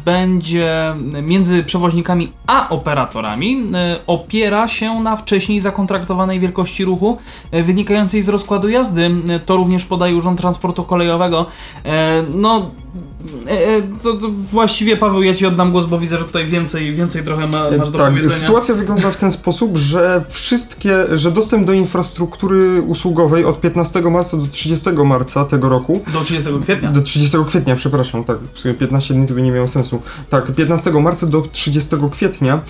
będzie między przewoźnikami a operatorami opiera się na wcześniej zakontraktowanej wielkości ruchu wynikającej z rozkładu jazdy. To również podaje Urząd Transportu Kolejowego. E, No, e, e, to, to właściwie Paweł, ja Ci oddam głos, bo widzę, że tutaj więcej, więcej trochę ma, masz do tak, powiedzenia. sytuacja wygląda w ten sposób, że wszystkie, że dostęp do infrastruktury usługowej od 15 marca do 30 marca tego roku, Do 30 kwietnia. do 30 kwietnia, przepraszam, tak, w sumie 15 dni to by nie miało sensu. Tak, 15 marca do 30 kwietnia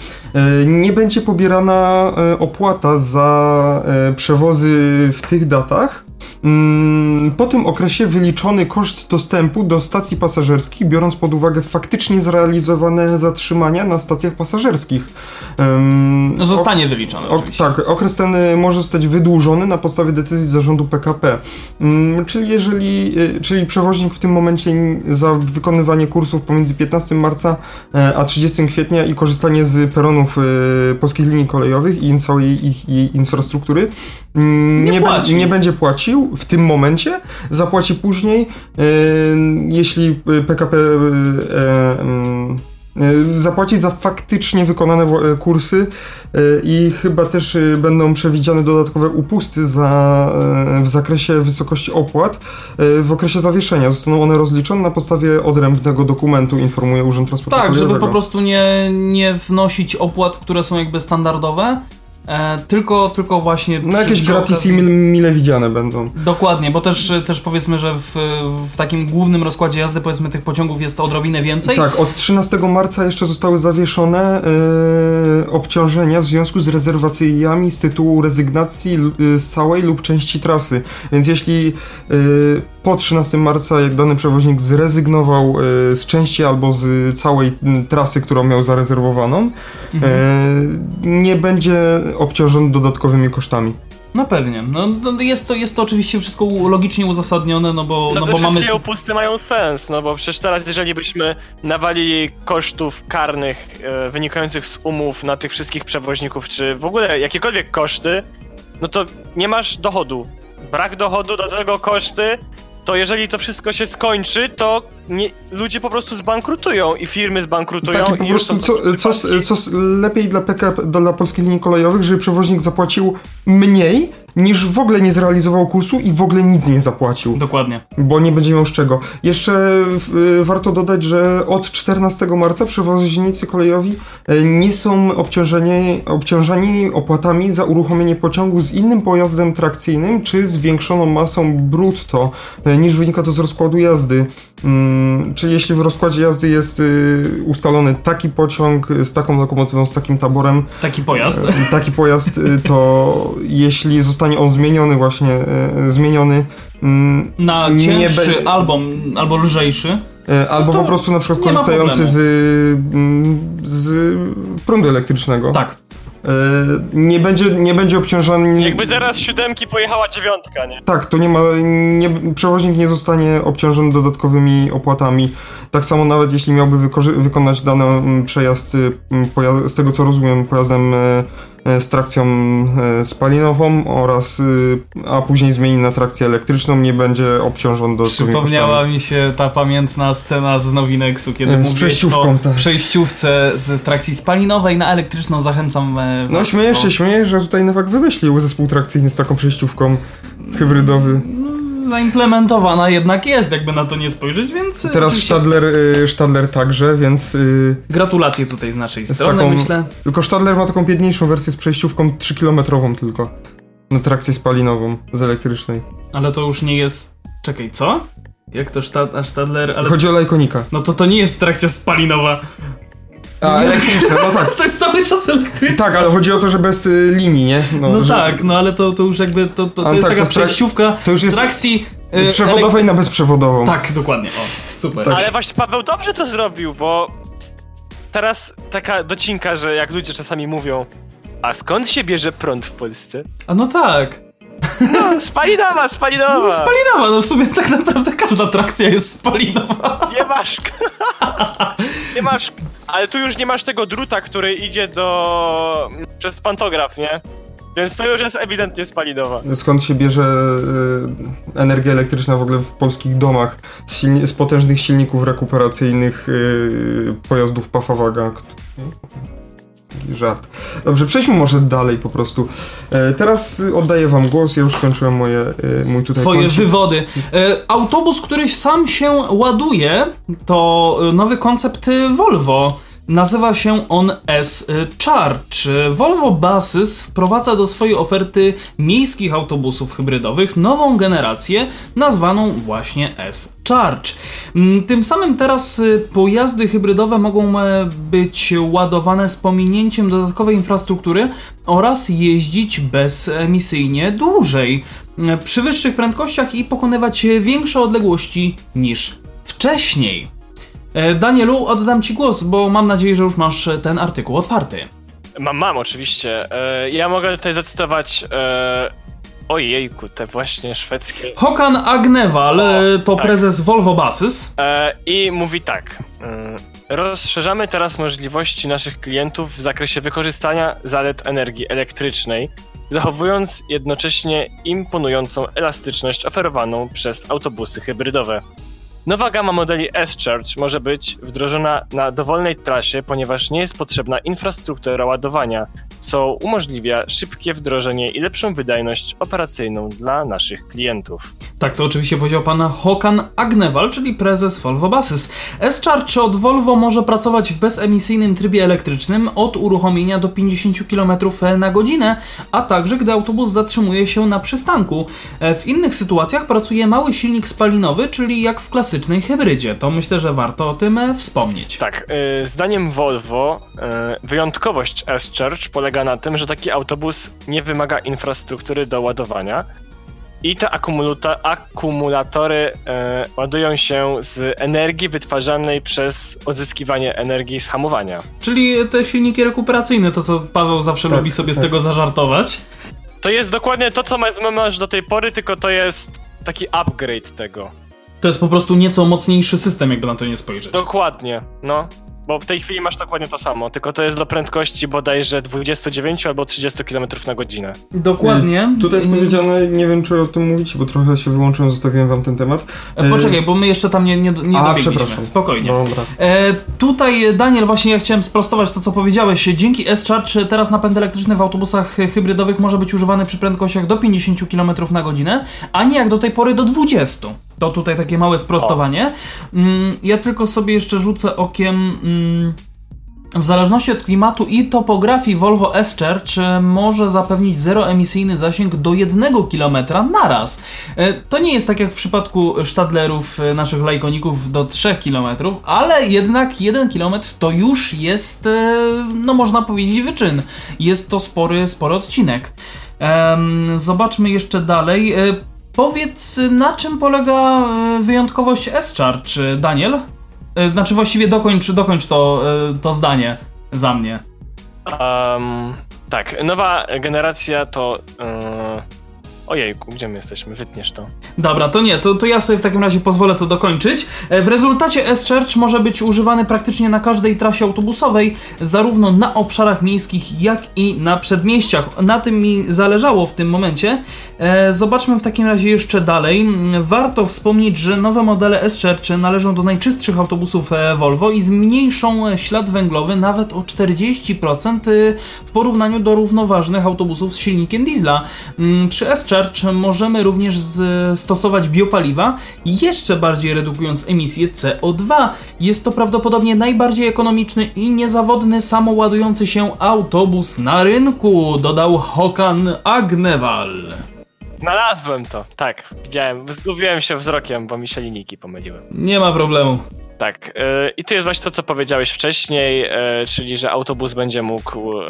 nie będzie pobierana opłata za przewozy w tych datach. Mm, Po tym okresie wyliczony koszt dostępu do stacji pasażerskich, biorąc pod uwagę faktycznie zrealizowane zatrzymania na stacjach pasażerskich. No, zostanie wyliczony o, tak, okres ten y, może zostać wydłużony na podstawie decyzji zarządu PKP. Mm, czyli jeżeli, y, czyli przewoźnik w tym momencie za wykonywanie kursów pomiędzy 15 marca e, a 30 kwietnia i korzystanie z peronów y, polskich linii kolejowych i całej ich, jej infrastruktury Nie nie, nie będzie płacił w tym momencie, zapłaci później, y, jeśli y, PKP y, e, mm, y, zapłaci za faktycznie wykonane e, kursy y, i chyba też y, będą przewidziane dodatkowe upusty za, y, w zakresie wysokości opłat y, w okresie zawieszenia. Zostaną one rozliczone na podstawie odrębnego dokumentu, informuje Urząd Transportu Tak, żeby po prostu nie, nie wnosić opłat, które są jakby standardowe, e, tylko, tylko właśnie... No jakieś gratis mile, mile widziane będą. Dokładnie, bo też, też powiedzmy, że w, w takim głównym rozkładzie jazdy powiedzmy tych pociągów jest odrobinę więcej. Tak, od 13 marca jeszcze zostały zawieszone e, obciążenia w związku z rezerwacjami z tytułu rezygnacji e, z całej lub części trasy. Więc jeśli e, po 13 marca jak dany przewoźnik zrezygnował e, z części albo z całej trasy, którą miał zarezerwowaną, Mhm. e, nie będzie obciążony dodatkowymi kosztami. No pewnie. No, no jest, to, jest to oczywiście wszystko logicznie uzasadnione, no bo, No, no bo mamy... wszystkie opusty mają sens, no bo przecież teraz jeżeli byśmy nawalili kosztów karnych e, wynikających z umów na tych wszystkich przewoźników, czy w ogóle jakiekolwiek koszty, no to nie masz dochodu. Brak dochodu, do tego koszty, to jeżeli to wszystko się skończy, to nie, ludzie po prostu zbankrutują i firmy zbankrutują Tak, i po prostu co, co, co lepiej dla PKP, dla polskich linii kolejowych, żeby przewoźnik zapłacił mniej, niż w ogóle nie zrealizował kursu i w ogóle nic nie zapłacił, Dokładnie. bo nie będzie miał z czego. Jeszcze y, warto dodać, że od 14 marca przewoźnicy kolejowi y, nie są obciążeni, opłatami za uruchomienie pociągu z innym pojazdem trakcyjnym czy zwiększoną masą brutto, y, niż wynika to z rozkładu jazdy. Mm, czyli jeśli w rozkładzie jazdy jest y, ustalony taki pociąg z taką lokomotywą, z takim taborem, Taki pojazd. e, taki pojazd, y, to jeśli zostanie on zmieniony właśnie, y, zmieniony mm, Na cięższy be- albo, albo lżejszy. y, albo to po prostu na przykład korzystający z, mm, z prądu elektrycznego. Tak. nie, będzie, nie będzie obciążany... Jakby zaraz siódemki pojechała dziewiątka, nie? Tak, to nie ma... Nie, przewoźnik nie zostanie obciążony dodatkowymi opłatami. Tak samo nawet jeśli miałby wykonać dany mm, przejazd, y, z tego co rozumiem, pojazdem e, E, z trakcją e, spalinową oraz, y, a później zmieni na trakcję elektryczną, nie będzie obciążony dodatkowymi Przypomniała mi się ta pamiętna scena z Nowinexu, kiedy E, z mówiłeś o tak. przejściówce z trakcji spalinowej na elektryczną. Zachęcam e, No do- się, śmiejesz, że tutaj Nowak wymyślił zespół trakcyjny z taką przejściówką hybrydowy. Zaimplementowana jednak jest, jakby na to nie spojrzeć, więc... Teraz oczywiście Stadler, y, Stadler także, więc... y, Gratulacje tutaj z naszej strony, taką- myślę. Tylko Stadler ma taką biedniejszą wersję z przejściówką 3-kilometrową tylko. Na trakcję spalinową z elektrycznej. Ale to już nie jest... Czekaj, co? Jak to Stadler... Ale... Chodzi o Lajkonika. No to to nie jest trakcja spalinowa. A, elektryczna, no tak. To jest cały czas elektryczna. Tak, ale chodzi o to, że bez y, linii, nie? No że- tak, no ale to, to już jakby to, to, to jest tak, taka to przejściówka to już jest z trakcji e, Przewodowej na bezprzewodową. elek- Tak, dokładnie. O, super. Tak. Ale właśnie Paweł dobrze to zrobił, bo teraz taka docinka, że jak ludzie czasami mówią, a skąd się bierze prąd w Polsce? A no tak. No, spalinowa, spalinowa! No spalinowa, no w sumie tak naprawdę każda trakcja jest spalinowa. Nie masz. nie masz. Ale tu już nie masz tego druta, który idzie do. przez pantograf, nie? Więc to już jest ewidentnie spalinowa. Skąd się bierze y, energia elektryczna w ogóle w polskich domach z, silni- z potężnych silników rekuperacyjnych y, pojazdów Pafawaga. Żart. Dobrze, przejdźmy może dalej po prostu. E, teraz oddaję wam głos, ja już skończyłem moje, y, mój tutaj Twoje wywody. E, autobus, który sam się ładuje, to e, nowy koncept e, Volvo. Nazywa się on S-Charge. Volvo Buses wprowadza do swojej oferty miejskich autobusów hybrydowych nową generację nazwaną właśnie S-Charge. Mm, Tym samym teraz y, pojazdy hybrydowe mogą e, być ładowane z pominięciem dodatkowej infrastruktury oraz jeździć bezemisyjnie dłużej, e, przy wyższych prędkościach i pokonywać większe odległości niż wcześniej. E, Danielu, oddam Ci głos, bo mam nadzieję, że już masz e, ten artykuł otwarty. Mam, mam oczywiście. E, ja mogę tutaj zacytować. Ojejku, te właśnie szwedzkie. Håkan Agnewal e, to tak. prezes Volvo Buses. E, I mówi tak. Rozszerzamy teraz możliwości naszych klientów w zakresie wykorzystania zalet energii elektrycznej, zachowując jednocześnie imponującą elastyczność oferowaną przez autobusy hybrydowe. Nowa gama modeli S-Charge może być wdrożona na dowolnej trasie, ponieważ nie jest potrzebna infrastruktura ładowania, co umożliwia szybkie wdrożenie i lepszą wydajność operacyjną dla naszych klientów. Tak, to oczywiście powiedział pan Håkan Agnewal, czyli prezes Volvo Buses. S-Charge od Volvo może pracować w bezemisyjnym trybie elektrycznym od uruchomienia do 50 km na godzinę, a także gdy autobus zatrzymuje się na przystanku. E, W innych sytuacjach pracuje mały silnik spalinowy, czyli jak w klasycznej hybrydzie. To myślę, że warto o tym e, wspomnieć. Tak, y, zdaniem Volvo y, wyjątkowość S-Charge polega na tym, że taki autobus nie wymaga infrastruktury do ładowania i te akumulatory ładują się z energii wytwarzanej przez odzyskiwanie energii z hamowania. Czyli te silniki rekuperacyjne, to co Paweł zawsze Tak, lubi sobie z tak. tego zażartować. To jest dokładnie to, co masz do tej pory, tylko to jest taki upgrade tego. To jest po prostu nieco mocniejszy system, jakby na to nie spojrzeć. Dokładnie, no. Bo w tej chwili masz dokładnie to samo, tylko to jest do prędkości bodajże 29 albo 30 km na godzinę. Dokładnie. Tutaj jest I- powiedziane, nie wiem czy o tym mówicie, bo trochę się wyłączyłem, zostawiłem wam ten temat. E, Poczekaj, bo my jeszcze tam nie, nie, nie A, dobiegliśmy. przepraszam. Spokojnie. Dobra. E, tutaj, Daniel, właśnie ja chciałem sprostować to, co powiedziałeś. Dzięki S-Charge teraz napęd elektryczny w autobusach hybrydowych może być używany przy prędkościach do 50 km na godzinę, a nie jak do tej pory do 20. To tutaj takie małe sprostowanie. Mm, ja tylko sobie jeszcze rzucę okiem... Mm, w zależności od klimatu i topografii Volvo S-Charge e, może zapewnić zeroemisyjny zasięg do 1 km naraz. E, To nie jest tak jak w przypadku Stadlerów, e, naszych lajkoników, do 3 km, ale jednak 1 km to już jest, e, no można powiedzieć, wyczyn. Jest to spory, spory odcinek. Zobaczmy jeszcze dalej. Powiedz, na czym polega e, wyjątkowość S-Charge, Daniel? E, Znaczy właściwie dokończ, dokończ to, e, to zdanie za mnie. Um, Tak, nowa generacja to... Yy... Ojejku, gdzie my jesteśmy? Wytniesz to. Dobra, to nie, to, to ja sobie w takim razie pozwolę to dokończyć. E, w rezultacie S-Church może być używany praktycznie na każdej trasie autobusowej, zarówno na obszarach miejskich, jak i na przedmieściach. Na tym mi zależało w tym momencie. E, zobaczmy w takim razie jeszcze dalej. Warto wspomnieć, że nowe modele S-Church należą do najczystszych autobusów e, Volvo i zmniejszą ślad węglowy nawet o 40% w porównaniu do równoważnych autobusów z silnikiem diesla. Mm, przy Możemy również stosować biopaliwa, jeszcze bardziej redukując emisję CO2. Jest to prawdopodobnie najbardziej ekonomiczny i niezawodny samoładujący się autobus na rynku, dodał Hokan Agnewal. Znalazłem to, tak, widziałem. Zgubiłem się wzrokiem, bo mi się linijki pomyliły. Nie ma problemu. Tak. Yy, I to jest właśnie to, co powiedziałeś wcześniej, yy, czyli że autobus będzie mógł yy,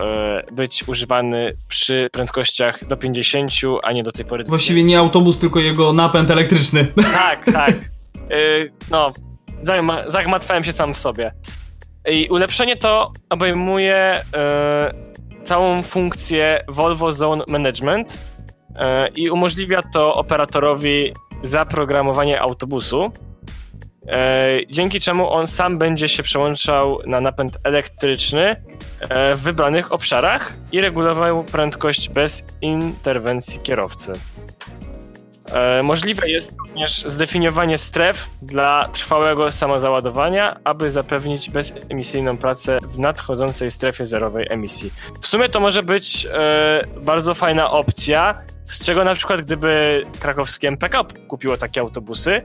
być używany przy prędkościach do 50, a nie do tej pory. Właściwie nie autobus, tylko jego napęd elektryczny. Tak, tak. no, zagmatwałem się sam w sobie. I ulepszenie to obejmuje całą funkcję Volvo Zone Management i umożliwia to operatorowi zaprogramowanie autobusu E, dzięki czemu on sam będzie się przełączał na napęd elektryczny e, w wybranych obszarach i regulował prędkość bez interwencji kierowcy. E, możliwe jest również zdefiniowanie stref dla trwałego samozaładowania, aby zapewnić bezemisyjną pracę w nadchodzącej strefie zerowej emisji. W sumie to może być bardzo fajna opcja, z czego na przykład gdyby krakowskie MPK kupiło takie autobusy,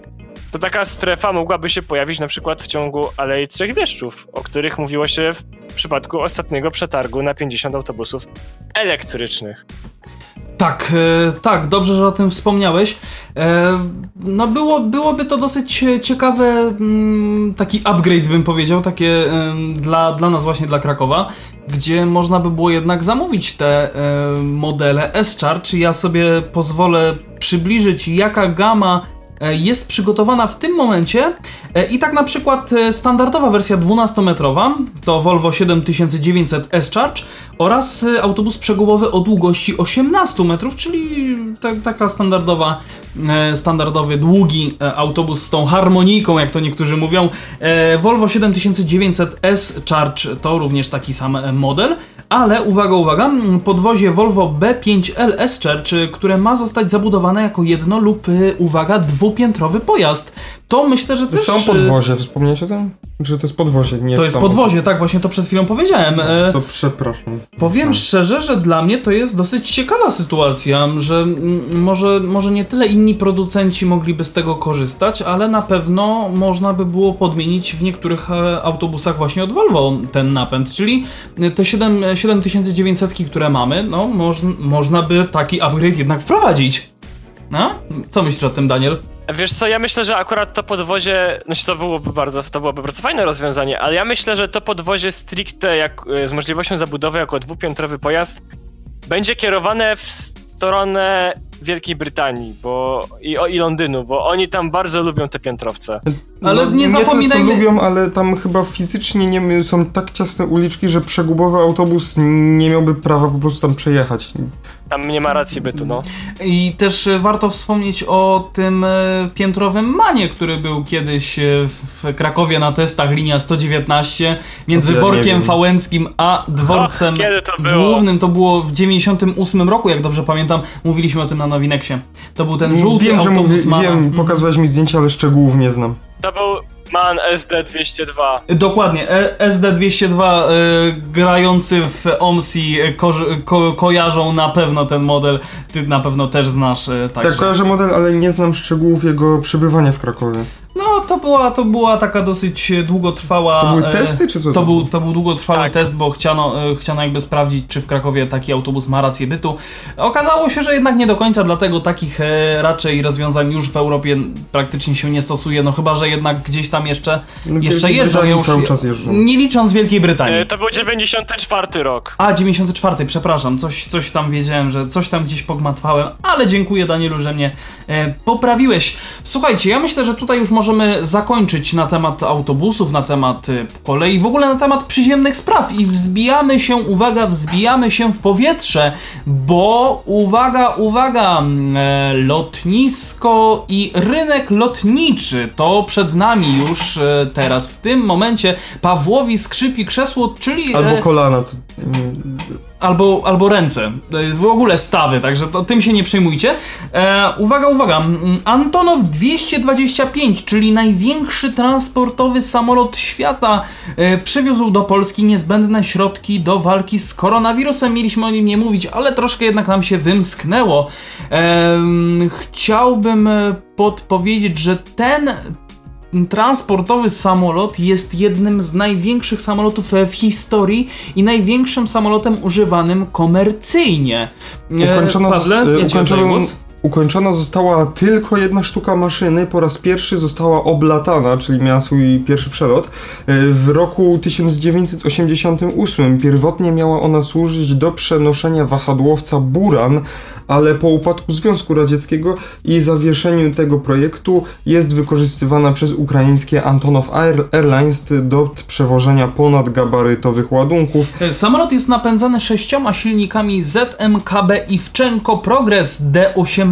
to taka strefa mogłaby się pojawić na przykład w ciągu Alei Trzech Wieszczów, o których mówiło się w przypadku ostatniego przetargu na 50 autobusów elektrycznych. Tak, e, tak, dobrze, że o tym wspomniałeś. E, no było, byłoby to dosyć ciekawe, mm, taki upgrade bym powiedział, takie dla, dla nas właśnie, dla Krakowa, gdzie można by było jednak zamówić te e, modele S-Charge. Ja sobie pozwolę przybliżyć, jaka gama jest przygotowana w tym momencie. E, i tak na przykład e, standardowa wersja 12-metrowa to Volvo 7900 S-Charge oraz autobus przegubowy o długości 18 metrów, czyli ta, taka standardowa, standardowy, długi autobus z tą harmonijką, jak to niektórzy mówią. Volvo 7900 S-Charge to również taki sam model. Ale uwaga, uwaga, podwozie Volvo B5 LS Church, które ma zostać zabudowane jako jedno lub, y, uwaga, dwupiętrowy pojazd. To myślę, że to też... są podwozie, wspomniałeś o tym? Że to jest podwozie, nie To jest podwozie, tak, właśnie to przed chwilą powiedziałem. No, to przepraszam. Powiem no. szczerze, że dla mnie to jest dosyć ciekawa sytuacja, że może, może nie tyle inni producenci mogliby z tego korzystać, ale na pewno można by było podmienić w niektórych e, autobusach właśnie od Volvo ten napęd, czyli te 7, 7900, które mamy, no moż, można by taki upgrade jednak wprowadzić. No? Co myślisz o tym, Daniel? Wiesz co, ja myślę, że akurat to podwozie, znaczy to byłoby bardzo, to byłoby bardzo fajne rozwiązanie, ale ja myślę, że to podwozie stricte jak, z możliwością zabudowy jako dwupiętrowy pojazd będzie kierowane w stronę Wielkiej Brytanii bo, i, i Londynu, bo oni tam bardzo lubią te piętrowce. Ale no, nie zapominajmy... Nie to, co lubią, ale tam chyba fizycznie nie, są tak ciasne uliczki, że przegubowy autobus nie miałby prawa po prostu tam przejechać. Tam nie ma racji bytu, no. I też e, warto wspomnieć o tym e, piętrowym manie, który był kiedyś e, w Krakowie na testach, linia 119, między ja Borkiem Fałęckim a dworcem Och, to głównym. To było w 98 roku, jak dobrze pamiętam. Mówiliśmy o tym na Nowineksie. To był ten żółty wiem, autobus że mówi, Wiem, pokazałeś mi zdjęcia, ale szczegółów nie znam. To był Man SD202. Dokładnie, e, SD202 y, e, grający w OMSI ko ko kojarzą na pewno ten model. Ty na pewno też znasz. Y, tak, kojarzę model, ale nie znam szczegółów jego przebywania w Krakowie. No, to była, to była taka dosyć długotrwała... To były testy, czy co? To, był, to był długotrwały tak. test, bo chciano, chciano jakby sprawdzić, czy w Krakowie taki autobus ma rację bytu. Okazało się, że jednak nie do końca, dlatego takich raczej rozwiązań już w Europie praktycznie się nie stosuje, no chyba, że jednak gdzieś tam jeszcze, no, jeszcze jeżdżą. Już, cały czas jeżdżą. Nie licząc Wielkiej Brytanii. E, to był 94 rok. A, 94, przepraszam, coś, coś tam wiedziałem, że coś tam gdzieś pogmatwałem, ale dziękuję Danielu, że mnie e, poprawiłeś. Słuchajcie, ja myślę, że tutaj już możemy zakończyć na temat autobusów, na temat y, kolei, w ogóle na temat przyziemnych spraw i wzbijamy się, uwaga, wzbijamy się w powietrze, bo uwaga, uwaga, e, lotnisko i rynek lotniczy to przed nami już e, teraz, w tym momencie Pawłowi skrzypi krzesło, czyli... Albo e, kolana. To, albo, albo ręce. E, W ogóle stawy, także to, tym się nie przejmujcie. E, uwaga, uwaga. Mm, Antonow 225, czyli największy transportowy samolot świata, e, przywiózł do Polski niezbędne środki do walki z koronawirusem. Mieliśmy o nim nie mówić, ale troszkę jednak nam się wymsknęło. E, mm, chciałbym e, podpowiedzieć, że ten transportowy samolot jest jednym z największych samolotów w historii i największym samolotem używanym komercyjnie. Ukończono, Pawle, e, ja ci oddaję ukończono. Ukończona została tylko jedna sztuka maszyny, po raz pierwszy została oblatana, czyli miała swój pierwszy przelot, e, w roku 1988. Pierwotnie miała ona służyć do przenoszenia wahadłowca Buran, ale po upadku Związku Radzieckiego i zawieszeniu tego projektu jest wykorzystywana przez ukraińskie Antonov Airlines do przewożenia ponadgabarytowych ładunków. E, samolot jest napędzany sześcioma silnikami ZMKB i Wczenko Progress D8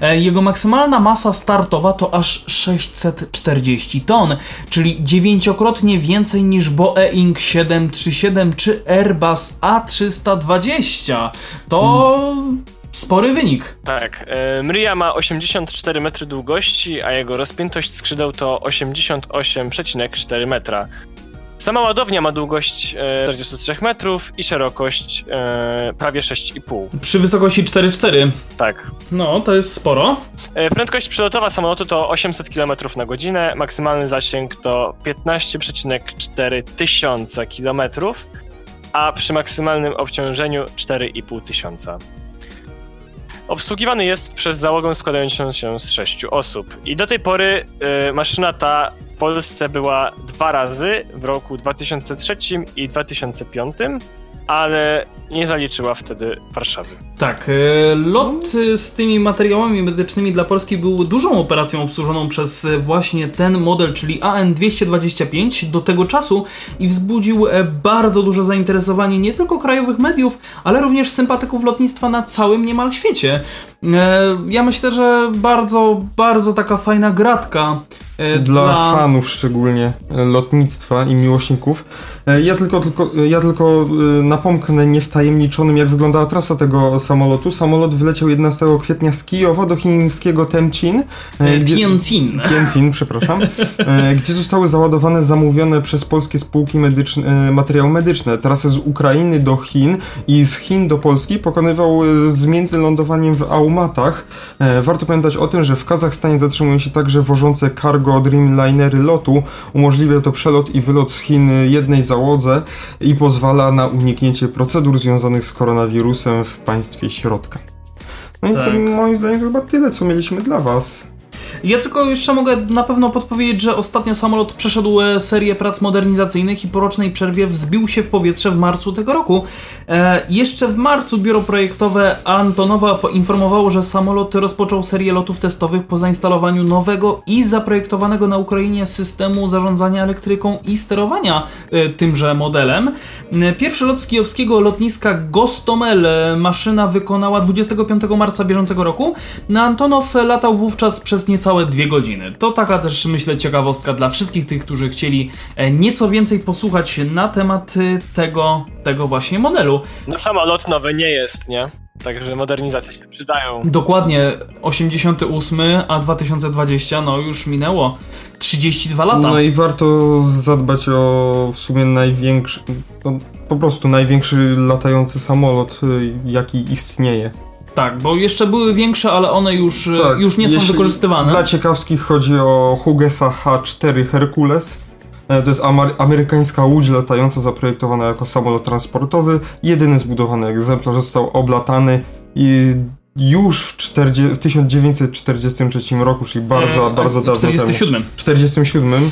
E, jego maksymalna masa startowa to aż 640 ton, czyli dziewięciokrotnie więcej niż Boeing 737 czy Airbus A320. To... Hmm spory wynik. Tak. E, Mria ma 84 metry długości, a jego rozpiętość skrzydeł to 88,4 metra. Sama ładownia ma długość e, 43 metrów i szerokość e, prawie 6,5. Przy wysokości 4,4. Tak. No, to jest sporo. E, Prędkość przelotowa samolotu to 800 km na godzinę, maksymalny zasięg to 15,4 tysiąca km, a przy maksymalnym obciążeniu 4,5 tysiąca. Obsługiwany jest przez załogę składającą się z 6 osób. I do tej pory e, maszyna ta w Polsce była dwa razy w roku 2003 i 2005, ale nie zaliczyła wtedy Warszawy. Tak, e, lot e, z tymi materiałami medycznymi dla Polski był dużą operacją obsłużoną przez e, właśnie ten model, czyli AN-225 do tego czasu i wzbudził e, bardzo duże zainteresowanie nie tylko krajowych mediów, ale również sympatyków lotnictwa na całym niemal świecie. Ja myślę, że bardzo, bardzo taka fajna gratka e, Dla fanów szczególnie e, lotnictwa i miłośników. E, Ja tylko, tylko, ja tylko napomknę niewtajemniczonym, jak wyglądała trasa tego samolotu. Samolot wyleciał 11 kwietnia z Kijowa do chińskiego Tencin. e, gdzie- Tianjin. Tianjin, przepraszam, gdzie zostały załadowane zamówione przez polskie spółki medyczne, materiały medyczne. Trasę z Ukrainy do Chin i z Chin do Polski pokonywał z międzylądowaniem w Aumatach. Warto pamiętać o tym, że w Kazachstanie zatrzymują się także wożące cargo Dreamlinery lotu. Umożliwia to przelot i wylot z Chin jednej załodze i pozwala na uniknięcie procedur związanych z koronawirusem w państwie środka. No i to Tak. moim zdaniem chyba tyle, co mieliśmy dla was. Ja tylko jeszcze mogę na pewno podpowiedzieć, że ostatnio samolot przeszedł e, serię prac modernizacyjnych i po rocznej przerwie wzbił się w powietrze w marcu tego roku. E, jeszcze w marcu biuro projektowe Antonowa poinformowało, że samolot rozpoczął serię lotów testowych po zainstalowaniu nowego i zaprojektowanego na Ukrainie systemu zarządzania elektryką i sterowania e, tymże modelem. E, Pierwszy lot z kijowskiego lotniska Gostomel e, maszyna wykonała 25 marca bieżącego roku. Na Antonow latał wówczas przez niecałe dwie godziny. To taka też myślę ciekawostka dla wszystkich tych, którzy chcieli e, nieco więcej posłuchać na temat e, tego, tego właśnie modelu. No samolot nowy nie jest, nie? Także modernizacje się przydają. Dokładnie 88, a 2020 no już minęło 32 lata. No i warto zadbać o w sumie największy, no, po prostu największy latający samolot, y, jaki istnieje. Tak, bo jeszcze były większe, ale one już, e, Tak, już nie są wykorzystywane. Dla ciekawskich chodzi o Hugesa H4 Hercules. E, To jest amer- amerykańska łódź latająca zaprojektowana jako samolot transportowy. Jedyny zbudowany egzemplarz został oblatany i już w, 40, w 1943 roku, czyli bardzo, E, bardzo dawno 47. temu. 47. E,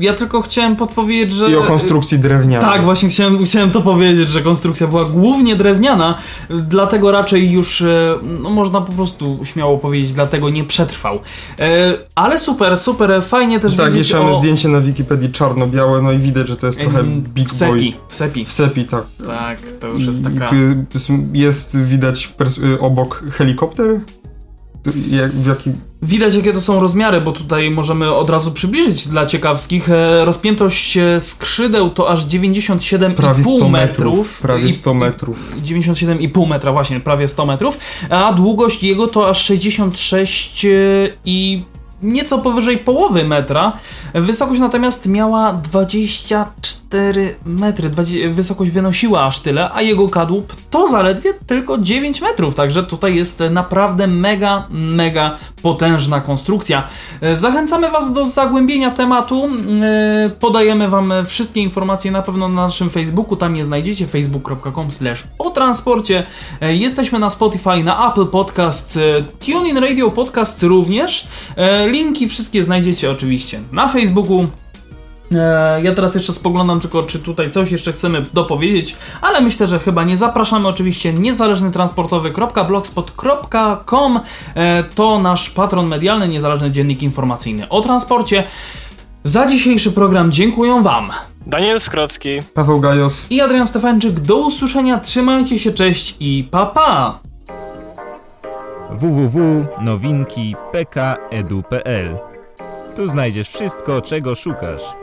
ja tylko chciałem podpowiedzieć, że... I o konstrukcji drewnianej. Tak, właśnie chciałem, chciałem to powiedzieć, że konstrukcja była głównie drewniana, dlatego raczej już, e, no można po prostu śmiało powiedzieć, dlatego nie przetrwał. E, Ale super, super, fajnie też Tak, wiedzieć jeszcze mamy o... zdjęcie na Wikipedii czarno-białe, no i widać, że to jest trochę Big w Boy. sepi, w sepi. W sepi, tak. Tak, to już jest taka... jest, widać pers- y, obok helikopter? Jak, w. Widać jakie to są rozmiary, bo tutaj możemy od razu przybliżyć dla ciekawskich. E, Rozpiętość e, skrzydeł to aż 97,5 Prawie 100 metrów. metrów. Prawie I- 100 metrów. 97,5 metra, właśnie, prawie 100 metrów, a długość jego to aż 66 i nieco powyżej połowy metra. Wysokość natomiast miała 24 metry, 20, wysokość wynosiła aż tyle, a jego kadłub to zaledwie tylko 9 metrów, także tutaj jest naprawdę mega, mega potężna konstrukcja. Zachęcamy Was do zagłębienia tematu. E, Podajemy Wam wszystkie informacje na pewno na naszym Facebooku. Tam je znajdziecie facebook.com o transporcie. E, Jesteśmy na Spotify, na Apple Podcasts, e, TuneIn Radio Podcasts również. Linki wszystkie znajdziecie oczywiście na Facebooku. E, Ja teraz jeszcze spoglądam tylko, czy tutaj coś jeszcze chcemy dopowiedzieć, ale myślę, że chyba nie. Zapraszamy oczywiście niezależnytransportowy.blogspot.com E, To nasz patron medialny, niezależny dziennik informacyjny o transporcie. Za dzisiejszy program dziękuję Wam. Daniel Skrocki. Paweł Gajos. I Adrian Stefańczyk, do usłyszenia, trzymajcie się, cześć i pa pa! www.nowinki.pk.edu.pl Tu znajdziesz wszystko, czego szukasz.